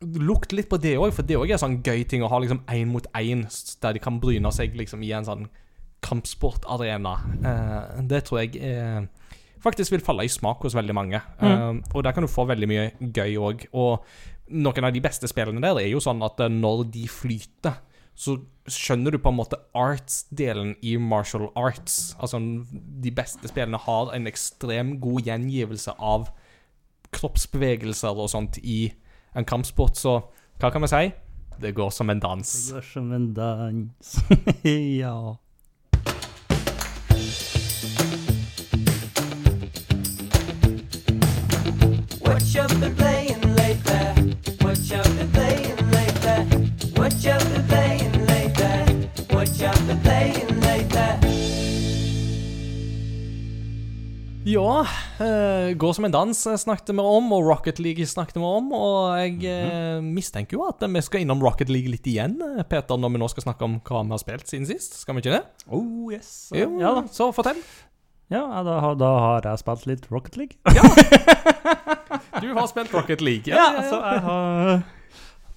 lukt litt på det òg, for det òg er en sånn gøy ting å ha liksom én mot én, der de kan bryne seg liksom i en sånn kampsportarena. Eh, det tror jeg eh, faktisk vil falle i smak hos veldig mange. Eh, og der kan du få veldig mye gøy òg. Og noen av de beste spillene der er jo sånn at eh, når de flyter, så skjønner du på en måte arts-delen i martial arts. Altså, de beste spillene har en ekstrem god gjengivelse av kroppsbevegelser og sånt i en kampsport, så hva kan vi si? Det går som en dans. Det går som en dans. ja. What you been playing Ja, eh, Gå som en dans eh, snakket vi om, og Rocket League snakket vi om. Og jeg eh, mistenker jo at vi skal innom Rocket League litt igjen, Peter, når vi nå skal snakke om hva vi har spilt siden sist. Skal vi ikke det? Oh, yes. Jo, Ja da. Så fortell. Ja, da, har- da har jeg spilt litt Rocket League. Ja. Du har spilt Rocket League. Ja, så jeg har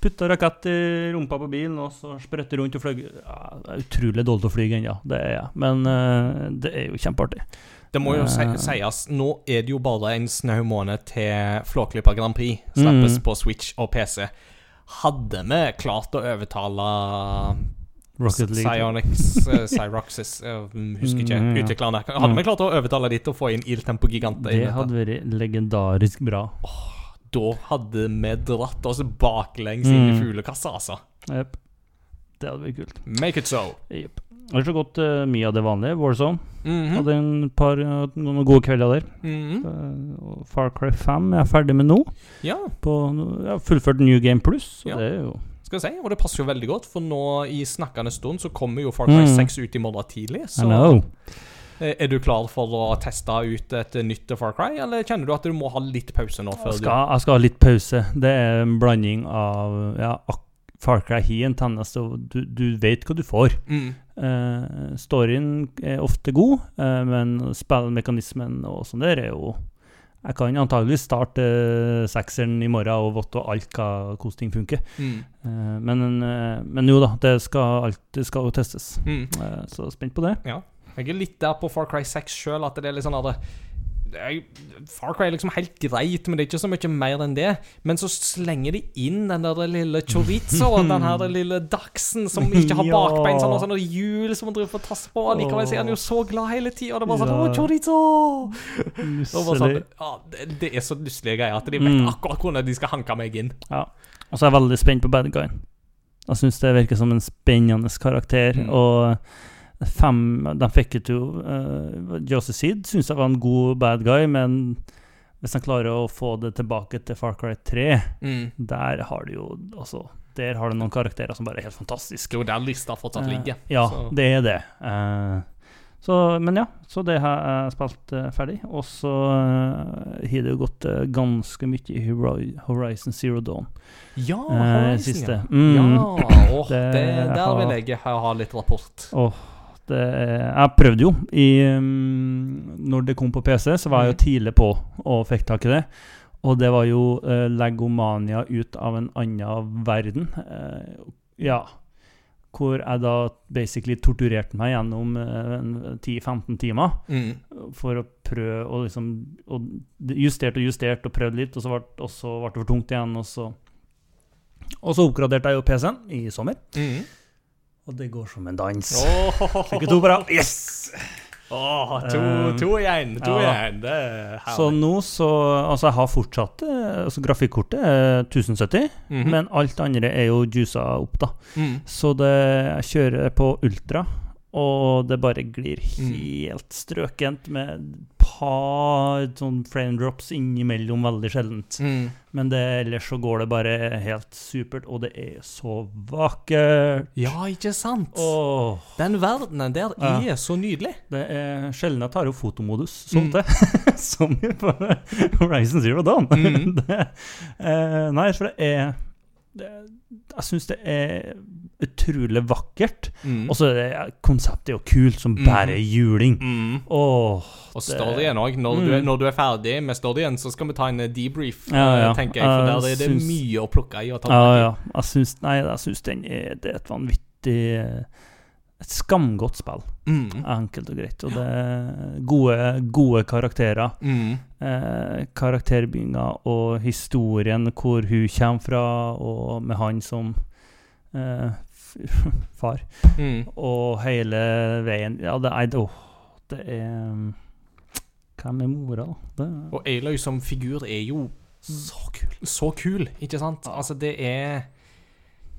putta rakett i rumpa på bilen og så sprøtte rundt og fløy. Ja, det er utrolig dårlig å fly ennå, det er jeg. Men det er jo kjempeartig. Det må jo si, Eh. sies, nå er det jo bare en snau måned til Flåklypa Grand Prix slappes Mm. på Switch og PC. Hadde vi klart å overtale Rocket League. Psyonix, uh, Cyroxis uh, Husker ikke Mm, ja. utviklerne. Hadde vi klart å overtale til å få inn Il Tempo Gigante? Det hadde vært legendarisk bra. Da hadde vi dratt oss baklengs inn i Mm. fuglekassa, altså. Jep. Det hadde vært kult. Make it so. Yep. Ellers har gått uh, mye av det vanlige. Warzone. Mhm. Hadde en par uh, noen gode kvelder der. Mhm. Uh, Far Cry 5 jeg er ferdig med nå. Ja, På, jeg har fullført New Game Plus. Ja. det er jo skal jeg si. Og det passer jo veldig godt, for nå i snakkende stund så kommer jo Far Cry Mm. 6 ut i morgen tidlig. Så. Eh, Er du klar for å teste ut et nytt Far Cry, eller kjenner du at du må ha litt pause nå? før Jeg skal, jeg skal ha litt pause. Det er en blanding av ja, Far Cry har en tendens til du, du vet hva du får. mm. Eh, storyen er ofte god, uh, men spillmekanismen og sånn der er jo Jeg kan antageligvis starte uh, sekseren i morgen og vite alt hva, hvordan ting funker. Mm. Men, men jo da, det skal, alt, det skal jo testes. Mm. Så spent på det. Jeg er litt der på Far Cry 6 sjøl, at det er litt sånn at det, Far Cry er liksom helt greit, men det er ikke så mye mer enn det. Men så slenger de inn den der lille chorizoen, den her lille dachsen som ikke har bakbein, sånn, og sånne hjul som han driver og tasser på. Og likevel så er han jo så glad hele tida, og det er bare sånn Ja. Å, chorizo! Og bare sånn, ja, det, det er så lystige greier at de vet Mm. akkurat hvordan de skal hanke meg inn. Ja. Og så er jeg veldig spent på bad guyen. Jeg syns det virker som en spennende karakter. Mm. Og fem De fikk jo uh, Josie Seed syns jeg var en god bad guy, men hvis han klarer å få det tilbake til Far Cry 3, Mm. der har du jo Altså, der har du noen karakterer som bare er helt fantastiske. Det er jo der lista fortsatt ligger. Uh, ja, så. det er det. Uh, så, men ja, så det har jeg spilt uh, ferdig. Og så eh, har det jo gått eh, ganske mye i Hori- Horizon Zero Dawn. Ja, Eh, Horizon, siste. Mm. Ja, Oh, det, Det der vil jeg ha, litt rapport. Åh, det, jeg prøvde jo i um, Når det kom på PC, så var jeg jo Mhm. tidlig på og fikk tak i det. Og det var jo eh, legomania ut av en annen verden. Eh, ja. Hvor jeg da basically torturerte meg gjennom eh, 10-15 timer Mm. for å prøve å liksom og Justert og justert og prøvd litt, og så ble, og så ble det for tungt igjen, og så Og så oppgraderte jeg jo PC-en i sommer, Mm. Og det går som en dans. Fikk jo to bra. Yes! Oh, to, Eh, to igjen, to ja. igjen. Det er herlig. Så nå så Altså, jeg har fortsatt eh, Altså, grafikkortet er 1070, Mhm. men alt andre er jo juica opp, da. mm. Så det Jeg kjører på ultra, og det bare glir Mm. helt strøkent med et par sånn frame drops innimellom, veldig sjeldent. Mm. Men det, ellers så går det bare helt supert, og det er så vakkert. Ja, ikke sant? Åh, Den verdenen der Ja. er så nydelig. det er sjelden jeg tar opp fotomodus sånn Mm. til, som på Horizon Zero Dawn. Mm. det, eh, nei, for det er det, Jeg syns det er utrolig vakkert. Mm. Og så er det konseptet er jo kult som Mhm. bare juling. Mm. Åh, Og storyen òg. Når, du er- når du er ferdig med storyen, så skal vi ta en eh, debrief, Ja, ja. eh, tenker jeg. For der er det Jeg syns- mye å plukke i og ta Ja, ja. Jeg syns, nei, jeg syns den er, det er et vanvittig eh, Et skamgodt spill, Mm. enkelt og greit. Og det er gode, gode karakterer. Mm. Eh, karakterbygginga og historien, hvor hun kommer fra, og med han som eh, far. Mm. Og hele veien Ja, det er åh, det er Hvem er mora, da? Og Aloy som figur er jo så kul. Så kul, ikke sant? Altså, det er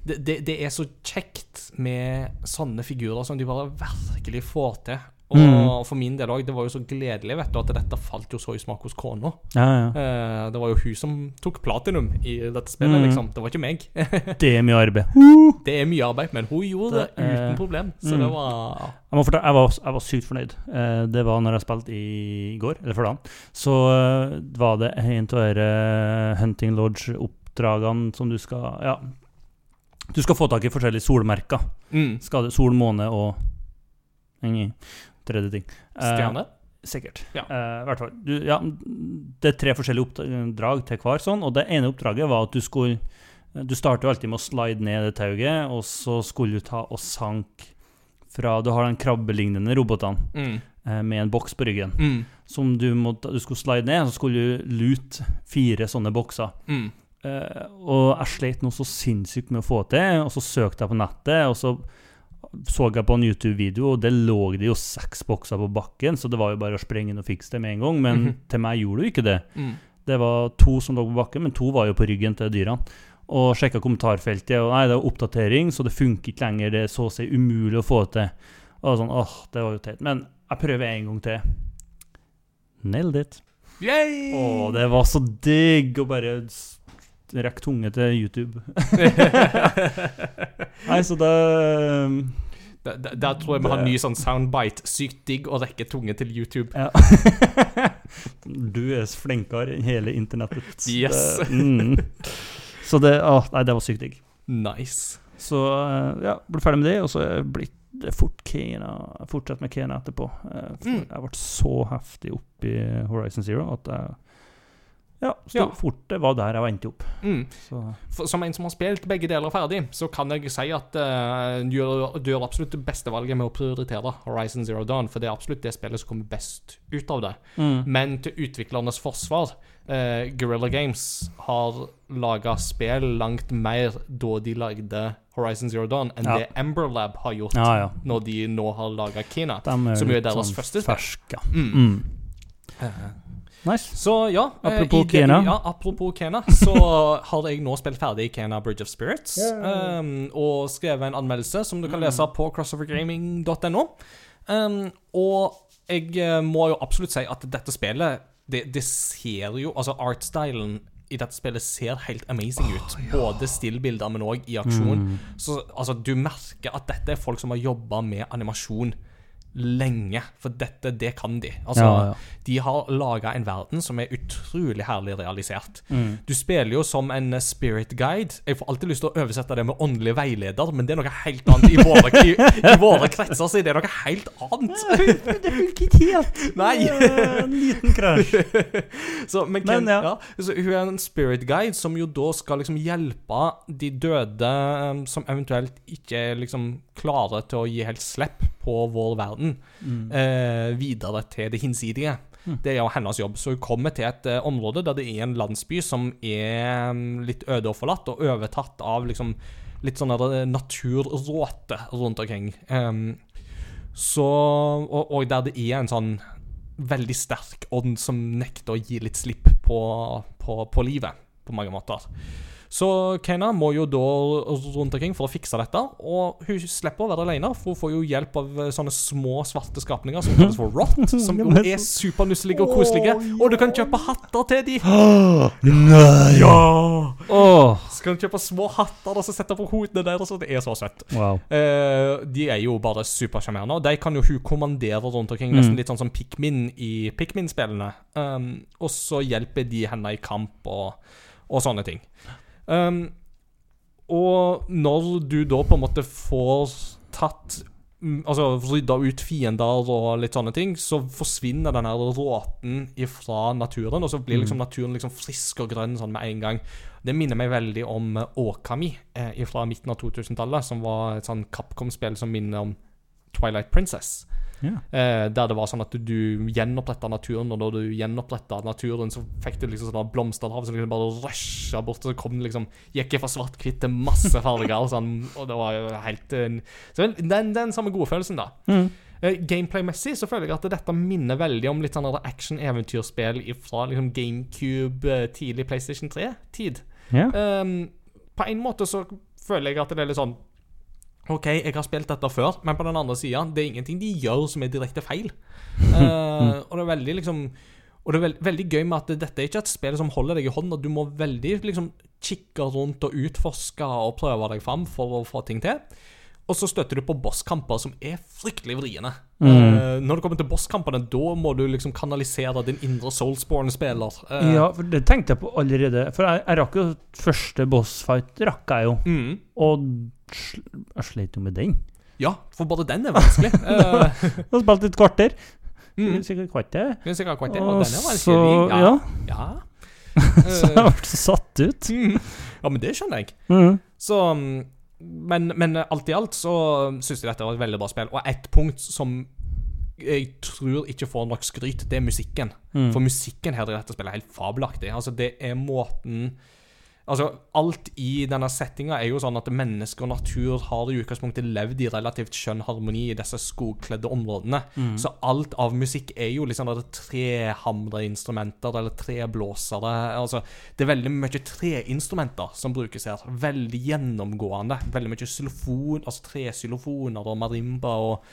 det, det, det er så kjekt med sånne figurer som de bare virkelig får til. Og Mm. for min del òg, det var jo så gledelig vet du, at dette falt jo så i smak hos kona. ja, ja. Eh, det var jo hun som tok platinum i dette spillet, Mm. liksom. Det var ikke meg. Det er mye arbeid. det er mye arbeid, men hun gjorde det, Det er- uten problem. Så Mm. det var Jeg, må fortelle, jeg, var, jeg var sykt fornøyd. Eh, det var når jeg spilte i går, eller forleden. Så eh, var det en av disse Hunting Lodge-oppdragene som du skal Ja. Du skal få tak i forskjellige solmerker. mm. Det Sol, måne og tredje ting. Eh, Stjerne. Sikkert. Ja. Uh, i hvert fall. Du, ja, det er tre forskjellige oppdrag til hver sånn, og det ene oppdraget var at du skulle Du starter jo alltid med å slide ned det tauet, og så skulle du ta og sank fra Du har den krabbelignende robotene Mm. uh, med en boks på ryggen. Mm. Som du, måtte, du skulle slide ned, så skulle du lute fire sånne bokser. Mm. Uh, og jeg slet noe så sinnssykt med å få til, og så søkte jeg på nettet, og så så jeg på en YouTube-video, og det lå det jo seks bokser på bakken, så det var jo bare å sprenge inn og fikse det med en gang, men Mhm. til meg gjorde det jo ikke det. Mm. Det var to som lå på bakken, men to var jo på ryggen til dyrene. Og sjekka kommentarfeltet, og nei, det var oppdatering, så det funker ikke lenger, det er så å si umulig å få til. Og sånn, åh, det var jo teit. Men jeg prøver en gang til. Nailed it. Yay! Å, det var så digg å bare rekke tunge til YouTube. Nei, så det Der, der, der tror jeg vi har en ny sånn soundbite. Sykt digg å rekke tunge til YouTube. Ja. du er flinkere enn hele internettet. Yes. Mm. Så det Å, nei, det var sykt digg. Nice. Så eh, ja, ble ferdig med det, og så er jeg blitt det fort Kena Fortsett med Kena etterpå. Eh, Mm. Jeg ble så heftig opp i Horizon Zero at jeg Ja, så Ja. fort det var der jeg endte opp. Mm. Så For, som en som har spilt begge deler ferdig, så kan jeg si at uh, du, gjør, du gjør absolutt det beste valget med å prioritere Horizon Zero Dawn, for det er absolutt det spillet som kommer best ut av det. mm. Men til utviklernes forsvar uh, Guerrilla Games har laga spill langt mer da de lagde Horizon Zero Dawn, enn Ja. det Ember Lab har gjort Ja, ja. når de nå har laga Kina. Som jo er deres sånn første spill. ferske. Mm. Mm. Nice. Så ja eh, Apropos det- Kena. Ja, apropos Kena, så har jeg nå spilt ferdig Kena Bridge of Spirits. um, og skrevet en anmeldelse som du kan lese på crossovergaming.no. Um, og jeg eh, må jo absolutt si at dette spillet Det, det ser jo Altså, artstylen i dette spillet ser helt amazing ut. Både stillbilder, men òg i aksjon. Mm. Så altså, du merker at dette er folk som har jobba med animasjon lenge. For dette, det kan de. Altså, Ja, ja. de har laga en verden som er utrolig herlig realisert. Mm. Du spiller jo som en eh, spirit guide. Jeg får alltid lyst til å oversette det med åndelig veileder, men det er noe helt annet. I våre, i, i våre kretser så er det noe helt annet. Det funker ikke helt. Nei. En liten krasj. Men, Men, Ken, ja. ja. så hun er en spirit guide som jo da skal liksom hjelpe de døde um, som eventuelt ikke liksom klare til å gi helt slipp på vår verden, Mm. eh, videre til det hinsidige. Mm. Det er jo hennes jobb. Så hun kommer til et eh, område der det er en landsby som er um, litt øde og forlatt, og overtatt av liksom litt sånn naturråte rundt omkring. Um, så og, og der det er en sånn veldig sterk ånd som nekter å gi litt slipp på, på, på livet, på mange måter. Så Kena må jo da rundt omkring for å fikse dette, og hun slipper å være alene, for hun får jo hjelp av eh, sånne små svarte skapninger som kalles for rot, som jo er supernusselige og koselige, og du kan kjøpe hatter til de. Nei! Ja! Åh, Så kan du kjøpe små hatter og så sette på hodene deres, og det er så søtt. wow. Eh, de er jo bare supersjarmerende, og de kan jo hun kommandere rundt omkring, nesten Mm. litt sånn som Pikmin i Pikmin-spillene. Um, og så hjelper de henne i kamp og, og sånne ting. Um, og når du da på en måte får tatt mm, Altså rydda ut fiender og litt sånne ting, så forsvinner den her råten ifra naturen, og så blir liksom naturen liksom frisk og grønn sånn med en gang. Det minner meg veldig om Åkami Okami eh, fra midten av 2000-tallet, som var et sånn Capcom-spill som minner om Twilight Princess. Yeah. Eh, der det var sånn at du, du gjenoppretta naturen, og når du gjenoppretta naturen, så fikk du liksom sånne blomsterhav som liksom bare rusha bort, og så kom det liksom Gikk fra svart-hvitt til masse farger, og sånn, og det var jo helt eh, Så den, den samme gode følelsen, da. Mm. Eh, Gameplay-messig så føler jeg at dette minner veldig om litt sånn action-eventyrspill fra liksom GameCube, eh, tidlig PlayStation 3-tid. Yeah. Um, på en måte så føler jeg at det er litt sånn OK, jeg har spilt dette før, men på den andre sida, det er ingenting de gjør som er direkte feil. Uh, og det er veldig liksom Og det er veld, veldig gøy med at dette er ikke et spill som holder deg i hånda. Du må veldig liksom kikke rundt og utforske og prøve deg fram for å få ting til. Og så støtter du på bosskamper som er fryktelig vriene. Eh, når det kommer til bosskampene, da må du liksom kanalisere din indre Soulsborne-spiller. Uh, ja, for det tenkte jeg på allerede. For jeg, jeg rakk jo første bossfight, rakk jeg jo. mm. Og jeg slet jo med den. ja, for bare den er vanskelig. Eh, Jeg har spilt et kvarter. mm. Sikkert kvarter. Er sikkert akkurat og Og den er vanskelig. Ja. ja. Så jeg ble så satt ut. Mm. ja, men det skjønner jeg. Mm. Så mm, Men, men alt i alt så syns jeg dette var et veldig bra spill. Og ett punkt som jeg tror ikke får nok skryt, det er musikken. Mm. For musikken her i dette spillet er helt fabelaktig. Altså, det er måten Altså, alt i denne settinga er jo sånn at mennesker og natur har i utgangspunktet levd i relativt skjønn harmoni i disse skogkledde områdene. Mm. Så alt av musikk er jo liksom der trehamra instrumenter eller treblåsere. Altså, det er veldig mye treinstrumenter som brukes her. Veldig gjennomgående. Veldig mye xylofon, altså tresylofoner og marimba og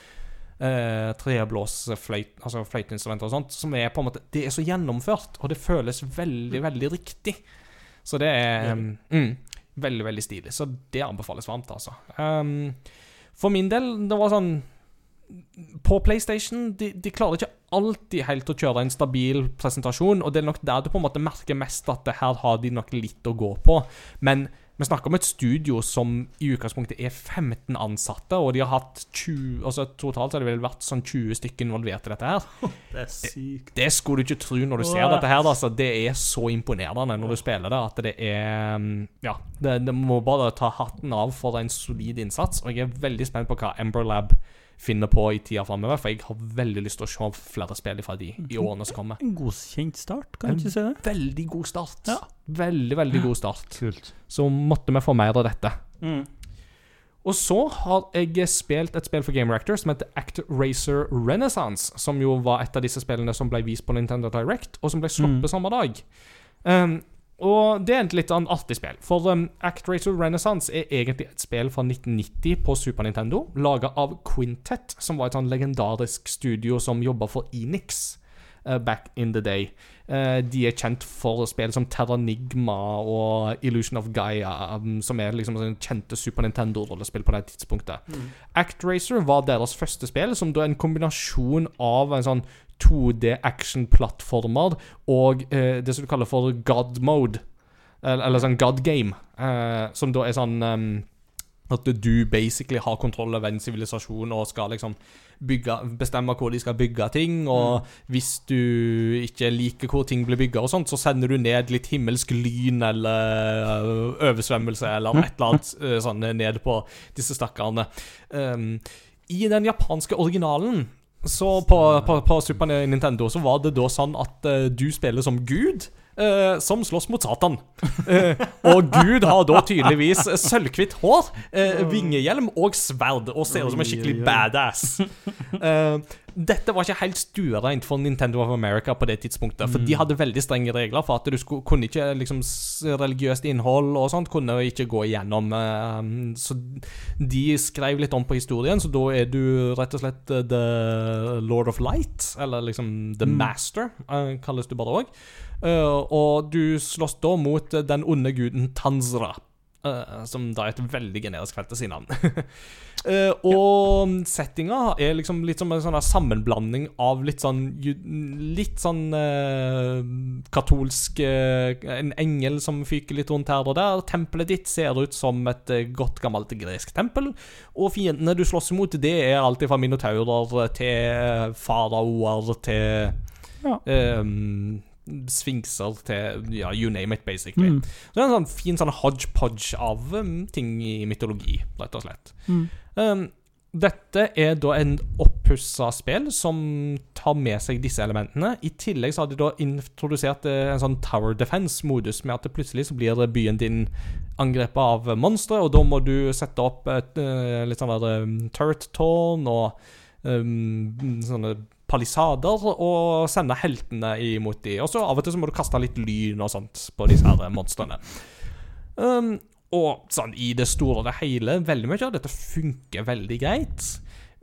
eh, treblåsfløyt, altså fløyteinstrumenter og sånt, som er på en måte Det er så gjennomført, og det føles veldig, veldig riktig. Så det er mm, veldig, veldig stilig. Så det anbefales varmt, altså. Um, for min del, det var sånn På PlayStation de, de klarer ikke alltid helt å kjøre en stabil presentasjon, og det er nok der du på en måte merker mest at det her har de nok litt å gå på. Men vi snakker om et studio som i utgangspunktet er 15 ansatte, og de har hatt 20 altså Totalt har det vel vært sånn 20 stykker involvert i dette her. Det er sykt. Det skulle du ikke tro når du ser dette her. Altså. Det er så imponerende når du spiller det, at det er mm, Ja, det, det må bare ta hatten av for en solid innsats. Og jeg er veldig spent på hva Ember Lab finner på i tida framover, for jeg har veldig lyst til å se flere spill fra de i årene som kommer. En godkjent start, kan en ikke si det? Veldig god start. Ja. Veldig, veldig god start. Kult. Så måtte vi få mer av dette. Mm. Og så har jeg spilt et spill for Game Reactor som heter Act Racer Renaissance, som jo var et av disse spillene som ble vist på Nintendo Direct, og som ble sluppet Mm. samme dag. Um, og det er et litt annet artig spill, for um, Act Racer Renaissance er egentlig et spill fra 1990 på Super Nintendo, laga av Quintet, som var et sånn legendarisk studio som jobba for Enix back in the day. Uh, de er kjent for spill som Terranigma og Illusion of Gaia, um, som er liksom kjente Super Nintendo-rollespill på det tidspunktet. ActRacer var deres første spill, som da er en kombinasjon av en sånn 2D action-plattformer og eh, det som du kaller for God mode, eller, eller sånn God game, eh, som da er sånn um, at du basically har kontroll over en sivilisasjon og skal liksom bygge, bestemme hvor de skal bygge ting. Og hvis du ikke liker hvor ting blir bygget, og sånt, så sender du ned litt himmelsk lyn eller øh, oversvømmelse eller et eller annet øh, sånn ned på disse stakkarene. Um, I den japanske originalen så på, på, på Super Nintendo så var det da sånn at øh, du spiller som Gud. Eh, som slåss mot Satan. Eh, og Gud har da tydeligvis sølvhvitt hår, eh, vingehjelm og sverd, og ser ut som en skikkelig badass. Eh, dette var ikke helt stuereint for Nintendo of America på det tidspunktet. For de hadde veldig strenge regler for at du skulle, kunne ikke liksom religiøst innhold og sånt kunne ikke gå igjennom. eh, så de skrev litt om på historien, så da er du rett og slett eh, The Lord of Light, eller liksom The Mm. Master, kalles du bare òg. Og du slåss da mot eh, den onde guden Tanzra. eh, som da er et veldig generisk fantasy-navn. Eh, og settinga er liksom litt som en sånn sammenblanding av litt sånn Litt sånn uh, katolsk uh, En engel som fyker litt rundt her og der. Tempelet ditt ser ut som et eh, godt gammelt gresk tempel. Og fiendene du slåss imot, det er alt fra minotaurer til faraoer til Ja. ehm, Sfinkser til Ja, you name it, basically. Mm. Så det er en sånn fin sånn hodgepodge av um, ting i mytologi, rett og slett. Mm. Um, dette er da en oppussa spill som tar med seg disse elementene. I tillegg så har de da introdusert eh, en sånn Tower Defense-modus, med at det plutselig så blir byen din angrepet av monstre, og da må du sette opp et eh, litt sånn der um, turret-tårn og um, sånne palisader og sende heltene imot de. Og så av og til så må du kaste litt lyn og sånt på disse her monstrene. Um, og sånn i det store og det hele, veldig mye av dette funker veldig greit.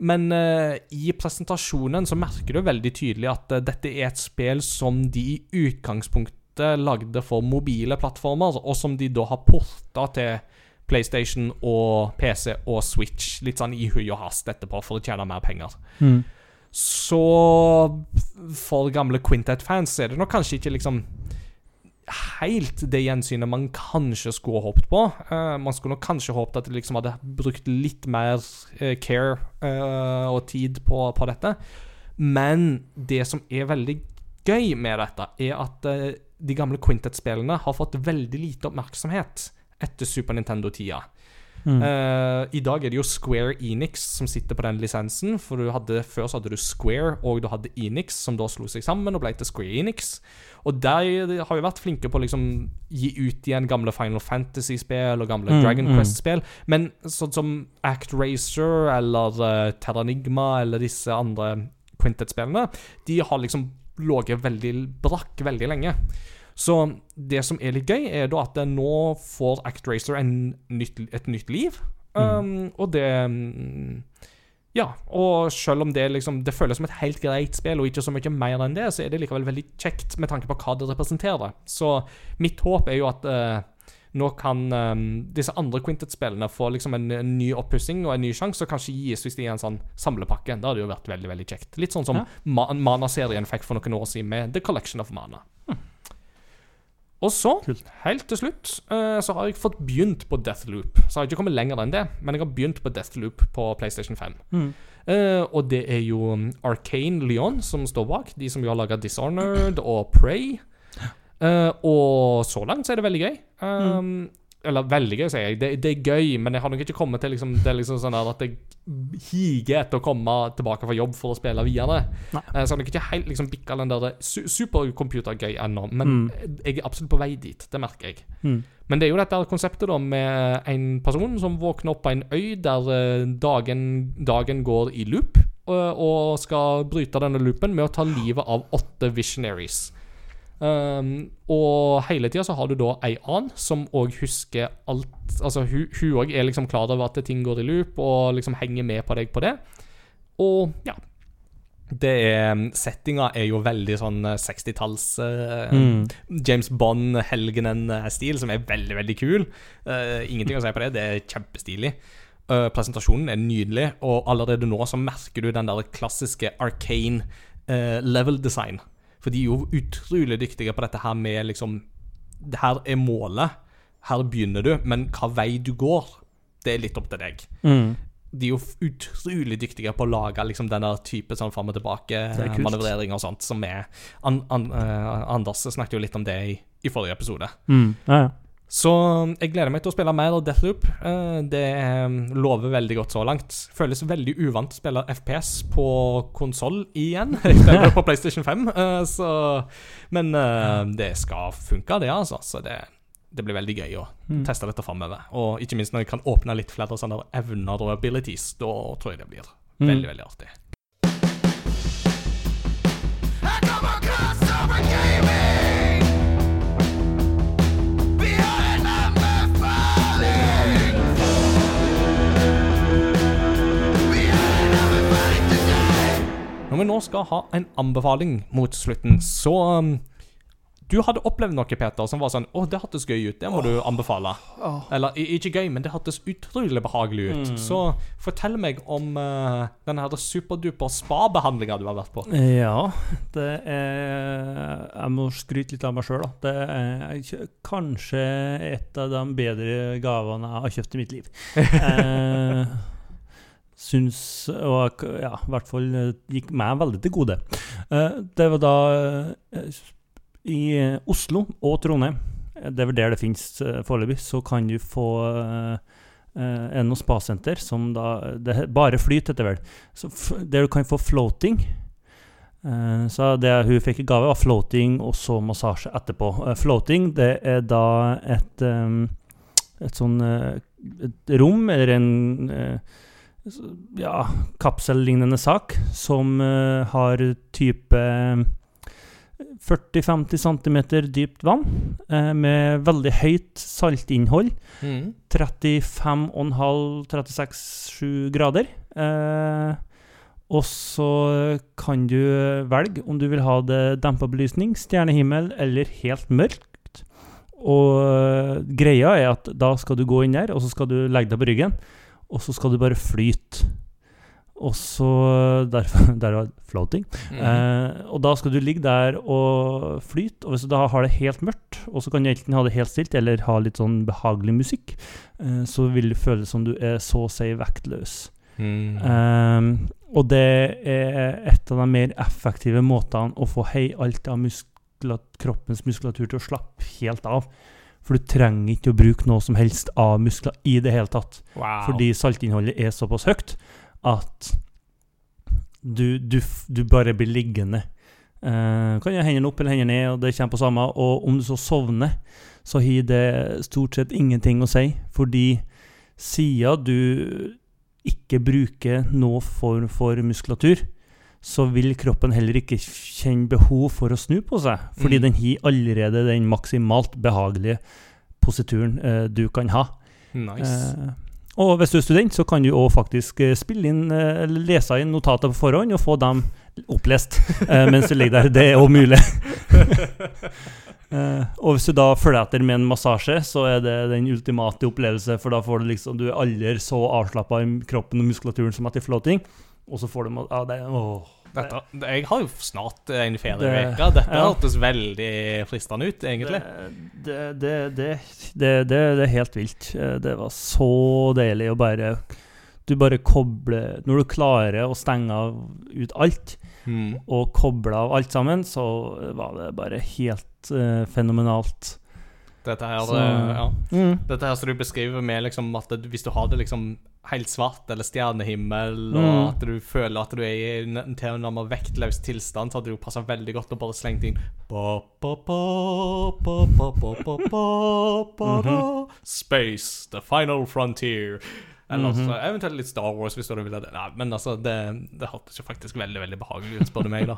Men uh, i presentasjonen så merker du veldig tydelig at uh, dette er et spill som de i utgangspunktet lagde for mobile plattformer, og som de da har porta til PlayStation og PC og Switch, litt sånn i hui og hast etterpå, for å tjene mer penger. Mm. Så for gamle Quintet-fans er det nok kanskje ikke liksom helt det gjensynet man kanskje skulle håpet på. Uh, man skulle nok kanskje håpet at de liksom hadde brukt litt mer uh, care uh, og tid på, på dette. Men det som er veldig gøy med dette, er at de gamle Quintet-spillene har fått veldig lite oppmerksomhet etter Super Nintendo-tida. Mm. Eh, I dag er det jo Square Enix som sitter på den lisensen. For du hadde, Før så hadde du Square, og du hadde Enix, som da slo seg sammen og ble til Square Enix. Og de har jo vært flinke på å liksom gi ut igjen gamle Final Fantasy-spill og gamle Mm, Dragon mm. Quest-spill. Men sånn som Act Racer eller uh, Terranigma eller disse andre Quintet-spillene, de har liksom ligget veldig brakk veldig lenge. Så det som er litt gøy, er da at nå får ActRacer en nytt, et nytt liv. Um, og det mm, Ja, og selv om det liksom Det føles som et helt greit spill, og ikke så mye mer enn det, så er det likevel veldig kjekt med tanke på hva det representerer. Så mitt håp er jo at uh, nå kan um, disse andre Quintet-spillene få liksom en, en ny oppussing og en ny sjanse, og kanskje gis hvis de er en sånn samlepakke. Det hadde jo vært veldig veldig kjekt. Litt sånn som Ja. Ma Mana-serien fikk for noen år siden med The Collection of Mana. Og så, Kult. helt til slutt, eh, så har jeg fått begynt på Deathloop. Så har jeg ikke kommet lenger enn det, men jeg har begynt på Deathloop på PlayStation 5. Mm. Eh, og det er jo um, Arcane Leon som står bak. De som jo har laga Dishonored og Prey. Eh, og så langt så er det veldig gøy. Um, Eller veldig gøy, sier jeg. Det, det er gøy, men jeg har nok ikke kommet til liksom, det er liksom sånn at jeg higer etter å komme tilbake fra jobb for å spille videre. Nei. Eh, så jeg har ikke helt liksom bikka den der su supercomputergøy ennå. Men Mm. jeg er absolutt på vei dit. Det merker jeg. Mm. Men det er jo dette konseptet da med en person som våkner opp på en øy der eh, dagen, dagen går i loop, og, og skal bryte denne loopen med å ta livet av åtte visionaries. Um, og hele tida så har du da ei annen som òg husker alt Altså hun òg er liksom klar over at ting går i loop, og liksom henger med på deg på det. Og ja. Det er Settinga er jo veldig sånn eh, 60-talls uh, Mm. James Bond-helgenen-stil, som er veldig, veldig kul. Uh, ingenting å si på det. Det er kjempestilig. Uh, presentasjonen er nydelig, og allerede nå så merker du den der klassiske arcane eh, level design. For de er jo utrolig dyktige på dette her med liksom det Her er målet. Her begynner du, men hva vei du går, det er litt opp til deg Mm. de er jo utrolig dyktige på å lage liksom denne type sånn fram og er tilbake-manøvrering og sånt, som er an, an, uh, Anders snakket jo litt om det i, i forrige episode. Mm. Ja, ja. Så jeg gleder meg til å spille mer av Deathloop. Eh, det eh, lover veldig godt så langt. Føles veldig uvant å spille FPS på konsoll igjen. Jeg spiller på PlayStation 5, eh, så Men eh, det skal funke, det, altså. Så det, det blir veldig gøy å Mm. teste dette framover. Og ikke minst når jeg kan åpne litt flere sånne evner og abilities, da tror jeg det blir Mm. veldig, veldig artig. I come across over gaming Når vi nå skal ha en anbefaling mot slutten, så um, du hadde opplevd noe, Peter, som var sånn Å, det hørtes gøy ut. Det må du anbefale. Eller ikke gøy, men det hørtes utrolig behagelig ut. Mm. Så fortell meg om uh, denne her superduper spa-behandlinga du har vært på. Ja, det er Jeg må skryte litt av meg sjøl, da. Det er kanskje et av de bedre gavene jeg har kjøpt i mitt liv. Eh, syns Og ja, i hvert fall eh, gikk meg veldig til gode. Eh, det var da eh, I Oslo og Trondheim, det er vel der det finnes foreløpig, så kan du få en og spasenter som da Det bare flyt, heter det. Der du kan få floating. Så det hun fikk i gave, var floating og så massasje etterpå. Floating det er da et, et sånn et rom, eller en ja, kapsellignende sak, som eh, har type 40-50 cm dypt vann, eh, med veldig høyt saltinnhold. Mm. 35,5-36,7 grader. Eh, og så kan du velge om du vil ha det dempa belysning, stjernehimmel eller helt mørkt. Og eh, greia er at da skal du gå inn der, og så skal du legge deg på ryggen, og så skal du bare flyte. Og så Derfor der var floating. Mm. Eh, og da skal du ligge der og flyte, og hvis du da har det helt mørkt, og så kan du enten ha det helt stilt eller ha litt sånn behagelig musikk, eh, så vil det føles som du er så å si vektløs. Mm. Eh, og det er et av de mer effektive måtene å få hei alt av musklat, kroppens muskulatur til å slappe helt av. For du trenger ikke å bruke noe som helst av muskler i det hele tatt. wow. Fordi saltinnholdet er såpass høyt at du, du, du bare blir liggende. Uh, kan jeg hendene opp eller hendene ned, og det kommer på samme. Og om du så sovner, så har det stort sett ingenting å si, fordi siden du ikke bruker noe form for muskulatur, så vil kroppen heller ikke kjenne behov for å snu på seg, fordi Mm. den har allerede den maksimalt behagelige posituren eh, du kan ha. Nice. Eh, og hvis du er student, så kan du òg faktisk eh, spille inn, eh, eller lese inn notater på forhånd og få dem opplest eh, mens du ligger der. Det er òg mulig. Uh, og hvis du da følger etter med en massasje, så er det den ultimate opplevelse, for da får du liksom Du er aldri så avslappa i kroppen og muskulaturen som etter floating, og så får du Ja, det åh. Dette, jeg har jo snart en ferie i Det- veka. Dette ja. hørtes veldig fristende ut, egentlig. Det, det, det, det, er helt vilt. Eh, Det var så deilig å bare Du bare kobler Når du klarer å stenge av ut alt, Mm. og koble av alt sammen, så var det bare helt uh, fenomenalt. Dette her Så- eh, ja. Mm. Dette her som du beskriver med liksom at hvis du har det liksom helt svart eller stjernehimmel, og mm. at du føler at du er i en tilnærmet vektløs tilstand, så hadde det jo passa veldig godt å bare slenge inn Space, the final frontier. Eller mm -hmm. altså, eventuelt litt Star Wars, hvis du vil ha det. Nei, men altså, det, det hørtes jo faktisk veldig veldig behagelig ut, spør du meg, da.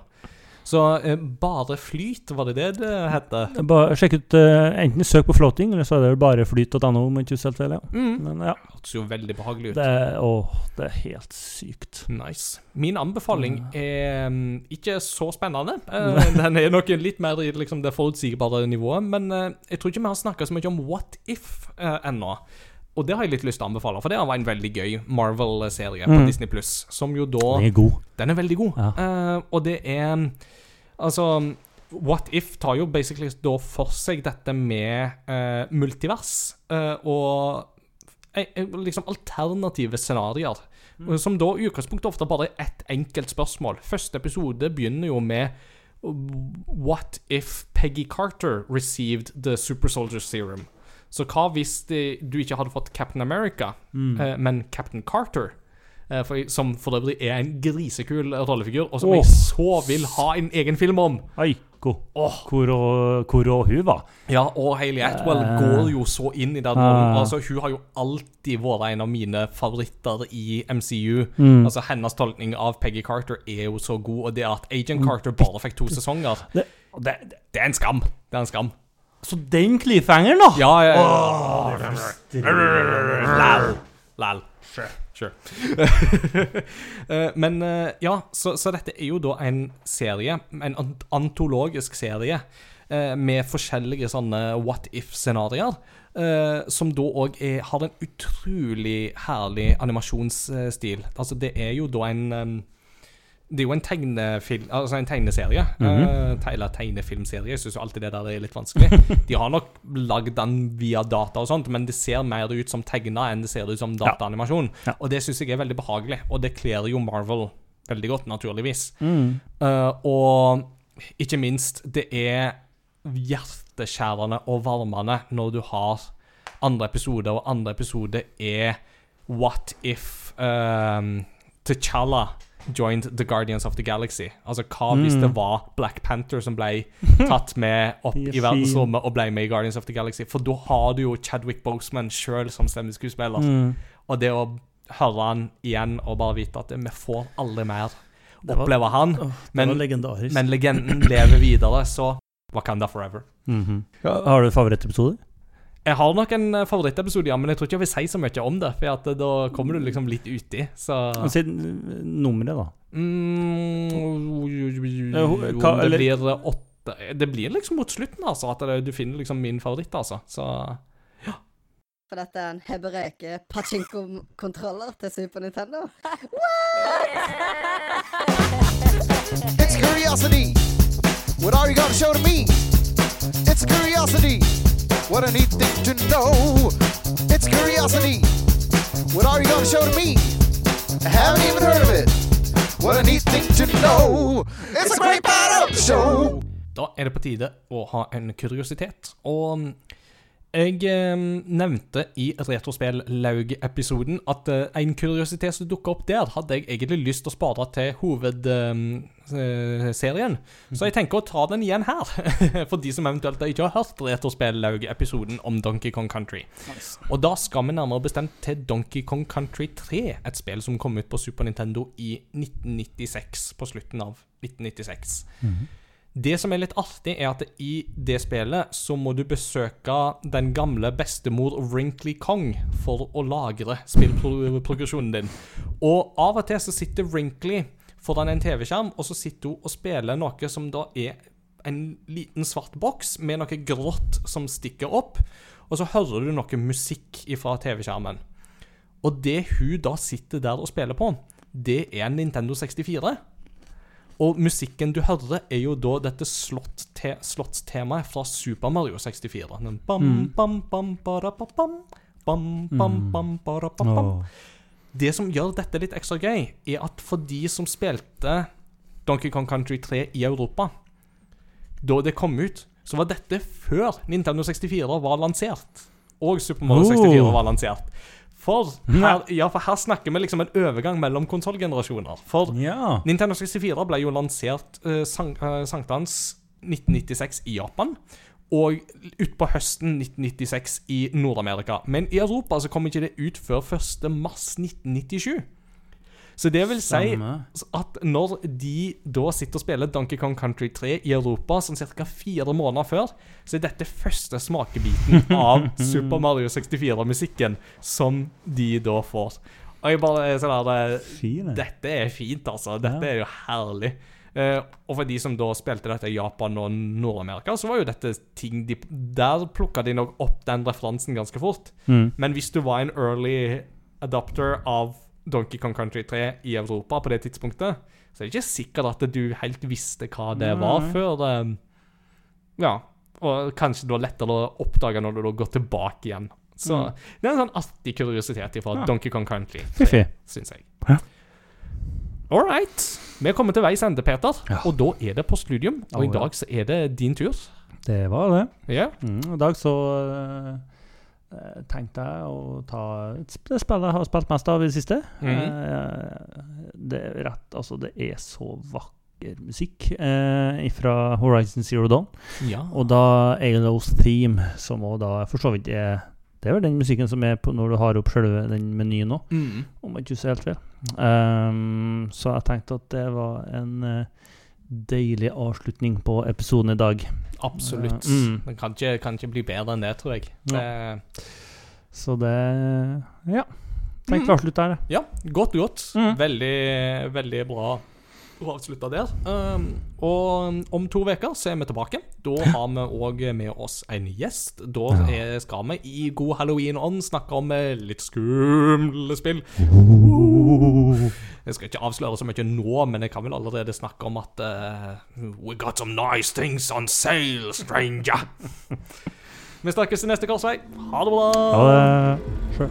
Så eh, bare flyt, var det det det heter? Bare Sjekk ut eh, Enten søk på floating, eller så er det vel bare flyt.no. ja. Mm. Men ja, Hørtes jo veldig behagelig ut. det åh, det er helt sykt. Nice. Min anbefaling er mm, ikke så spennende. Eh, den er nok litt mer i liksom, det forutsigbare nivået. Men eh, jeg tror ikke vi har snakka så mye om What If eh, ennå. Og det har jeg litt lyst til å anbefale, for det var en veldig gøy Marvel-serie på Mm. Disney Pluss. Som jo da Den er god. Den er veldig god. Ja. Uh, og det er Altså What If tar jo basically da for seg dette med eh, multivers eh, og eh, eh, liksom alternative scenarioer. Som da i utgangspunktet ofte bare er ett enkelt spørsmål. Første episode begynner jo med What if Peggy Carter received the super soldier serum? Så hva hvis de, du ikke hadde fått Captain America, eh, men Captain Carter? Eh, for, som for øvrig er en grisekul rollefigur, og som oh. jeg så vil ha en egen film om. Hvor, og, hun var. Ja, og Hayley Atwell uh. går jo så inn i den rollen. Uh. Altså, hun har jo alltid vært en av mine favoritter i MCU. Mm. Altså, Hennes tolkning av Peggy Carter er jo så god, og det at Agent Carter bare fikk to sesonger, det, det, det er en skam. Det er en skam. så den cliffhangeren, da! Ja, ja, ja. Lal. Lal. Sure. Eh, Men eh, ja, så, så dette er jo da en serie, en antologisk serie, eh, med forskjellige sånne what if-scenarioer. som da òg har en utrolig herlig animasjonsstil. Altså, det er jo da en det er jo en tegnefilm Altså en tegneserie. Mm -hmm. eller tegnefilmserie. Jeg syns alltid det der er litt vanskelig. De har nok lagd den via data og sånt, men det ser mer ut som tegna enn det ser ut som dataanimasjon. Ja. Og det syns jeg er veldig behagelig, og det kler jo Marvel veldig godt, naturligvis. Mm. Uh, og ikke minst, det er hjerteskjærende og varmende når du har andre episoder, og andre episode er What if um, T'Challa joined the Guardians of the Galaxy? Altså, hva hvis Mm. det var Black Panther som ble tatt med opp i verdensrommet og ble med i Guardians of the Galaxy? For da har du jo Chadwick Boseman sjøl som stemmeskuespiller. Mm. Og det å høre han igjen og bare vite at vi får aldri mer oppleve han, men, legendarisk. men legenden lever videre, så Wakanda forever. Mm -hmm. har du favorittepisode? Jeg har nok en eh, favorittepisode, ja, men jeg tror ikke jeg vil si så mye om det. For at eh, da kommer du liksom litt uti, så Si uh, nummeret, da. mm, Eh, Det blir eh, åtte Det blir liksom mot slutten, altså, at du finner liksom min favoritt, altså. Så For dette er en hebreke pachinko-kontroller til Super Nintendo. It's curiosity. What are you gonna show to me? It's curiosity. What a neat thing to know. It's curiosity. What are you gonna show to me? I haven't even heard of it. What a neat thing to know. It's a great part of the show. Da er det på tide å ha en kuriositet. Og jeg eh, nevnte i Retrospill-laug-episoden at eh, en kuriositet som dukka opp der, hadde jeg egentlig lyst til å spare til hovedserien. Så jeg tenker å ta den igjen her, for de som eventuelt ikke har hørt Retrospill-laug-episoden om Donkey Kong Country. Og da skal vi nærmere bestemt til Donkey Kong Country 3, et spill som kom ut på Super Nintendo i 1996, på slutten av 1996. Det som er litt artig, er at i det spillet så må du besøke den gamle bestemor Wrinkly Kong for å lagre spillprogresjonen din. Og av og til så sitter Wrinkly foran en TV-skjerm, og så sitter hun og spiller noe som da er en liten svart boks med noe grått som stikker opp, og så hører du noe musikk fra TV-skjermen. Og det hun da sitter der og spiller på, det er en Nintendo 64. Og musikken du hører, er jo da dette slott slottstemaet fra Super Mario 64. Den Bam, bam, bam, bara, ba, bam, bam, bam, bam, bara, ba, bam. Åh. Det som gjør dette litt ekstra gøy, er at for de som spilte Donkey Kong Country 3 i Europa, da det kom ut, så var dette før Nintendo 64 var lansert. Og Super Mario 64 Oh. var lansert. For her, ja, for her snakker vi liksom en overgang mellom konsollgenerasjoner. For Ja. Nintendo 64 ble jo lansert uh, sankthans uh, 1996 i Japan. Og utpå høsten 1996 i Nord-Amerika. Men i Europa så kom ikke det ut før 1. mars 1997. Så det vil si at når de da sitter og spiller Donkey Kong Country 3 i Europa sånn ca. fire måneder før, så er dette første smakebiten av Super Mario 64-musikken som de da får. Og jeg bare sånn der Fine. dette er fint, altså. Dette er jo herlig. Uh, og for de som da spilte dette i Japan og Nord-Amerika, så var jo dette ting de Der plukka de nok opp den referansen ganske fort. Mm. Men hvis du var en early adopter av Donkey Kong Country 3 i Europa på det tidspunktet, så er det ikke sikkert at du helt visste hva det var Nei. før eh, Ja. Og kanskje det var lettere å oppdage når du da går tilbake igjen. Så Mm. det er en sånn artig kuriositet fra Ja. Donkey Kong Country. Syns jeg. Ja. All right. Vi er kommet til veis ende, Peter. Ja. Og da er det postludium. Og Oh, i dag så er det din tur. Det var det. Ja. Mm, I dag så eh, tenkte jeg å ta det spillet jeg har spilt mest av i det siste. Mm. Eh, det er rett Altså, det er så vakker musikk eh, fra Horizon Zero Dawn. ja. Og da Alos Theme, som også da for så vidt er Det er vel den musikken som er på når du har opp selve den menyen nå, Mm. om jeg ikke husker helt feil. Um, så jeg tenkte at det var en eh, deilig avslutning på episoden i dag. Absolutt. Mm. Det kan ikke, kan ikke bli bedre enn det, tror jeg. Det, Så det Ja. Mm. Tenkte vi avslutte der. ja, godt, godt. Mm. Veldig, veldig bra og avslutta der. Ehm, og om to uker så er vi tilbake. Da har vi òg med oss en gjest. Da er, skal vi i god halloween-ånd snakke om eh, litt skumle spill. Jeg skal ikke avsløre så mye nå, men jeg kan vel allerede snakke om at uh, We got some nice things on sale, stranger. vi snakkes i neste korsvei. Ha det bra. Ha det. Sure.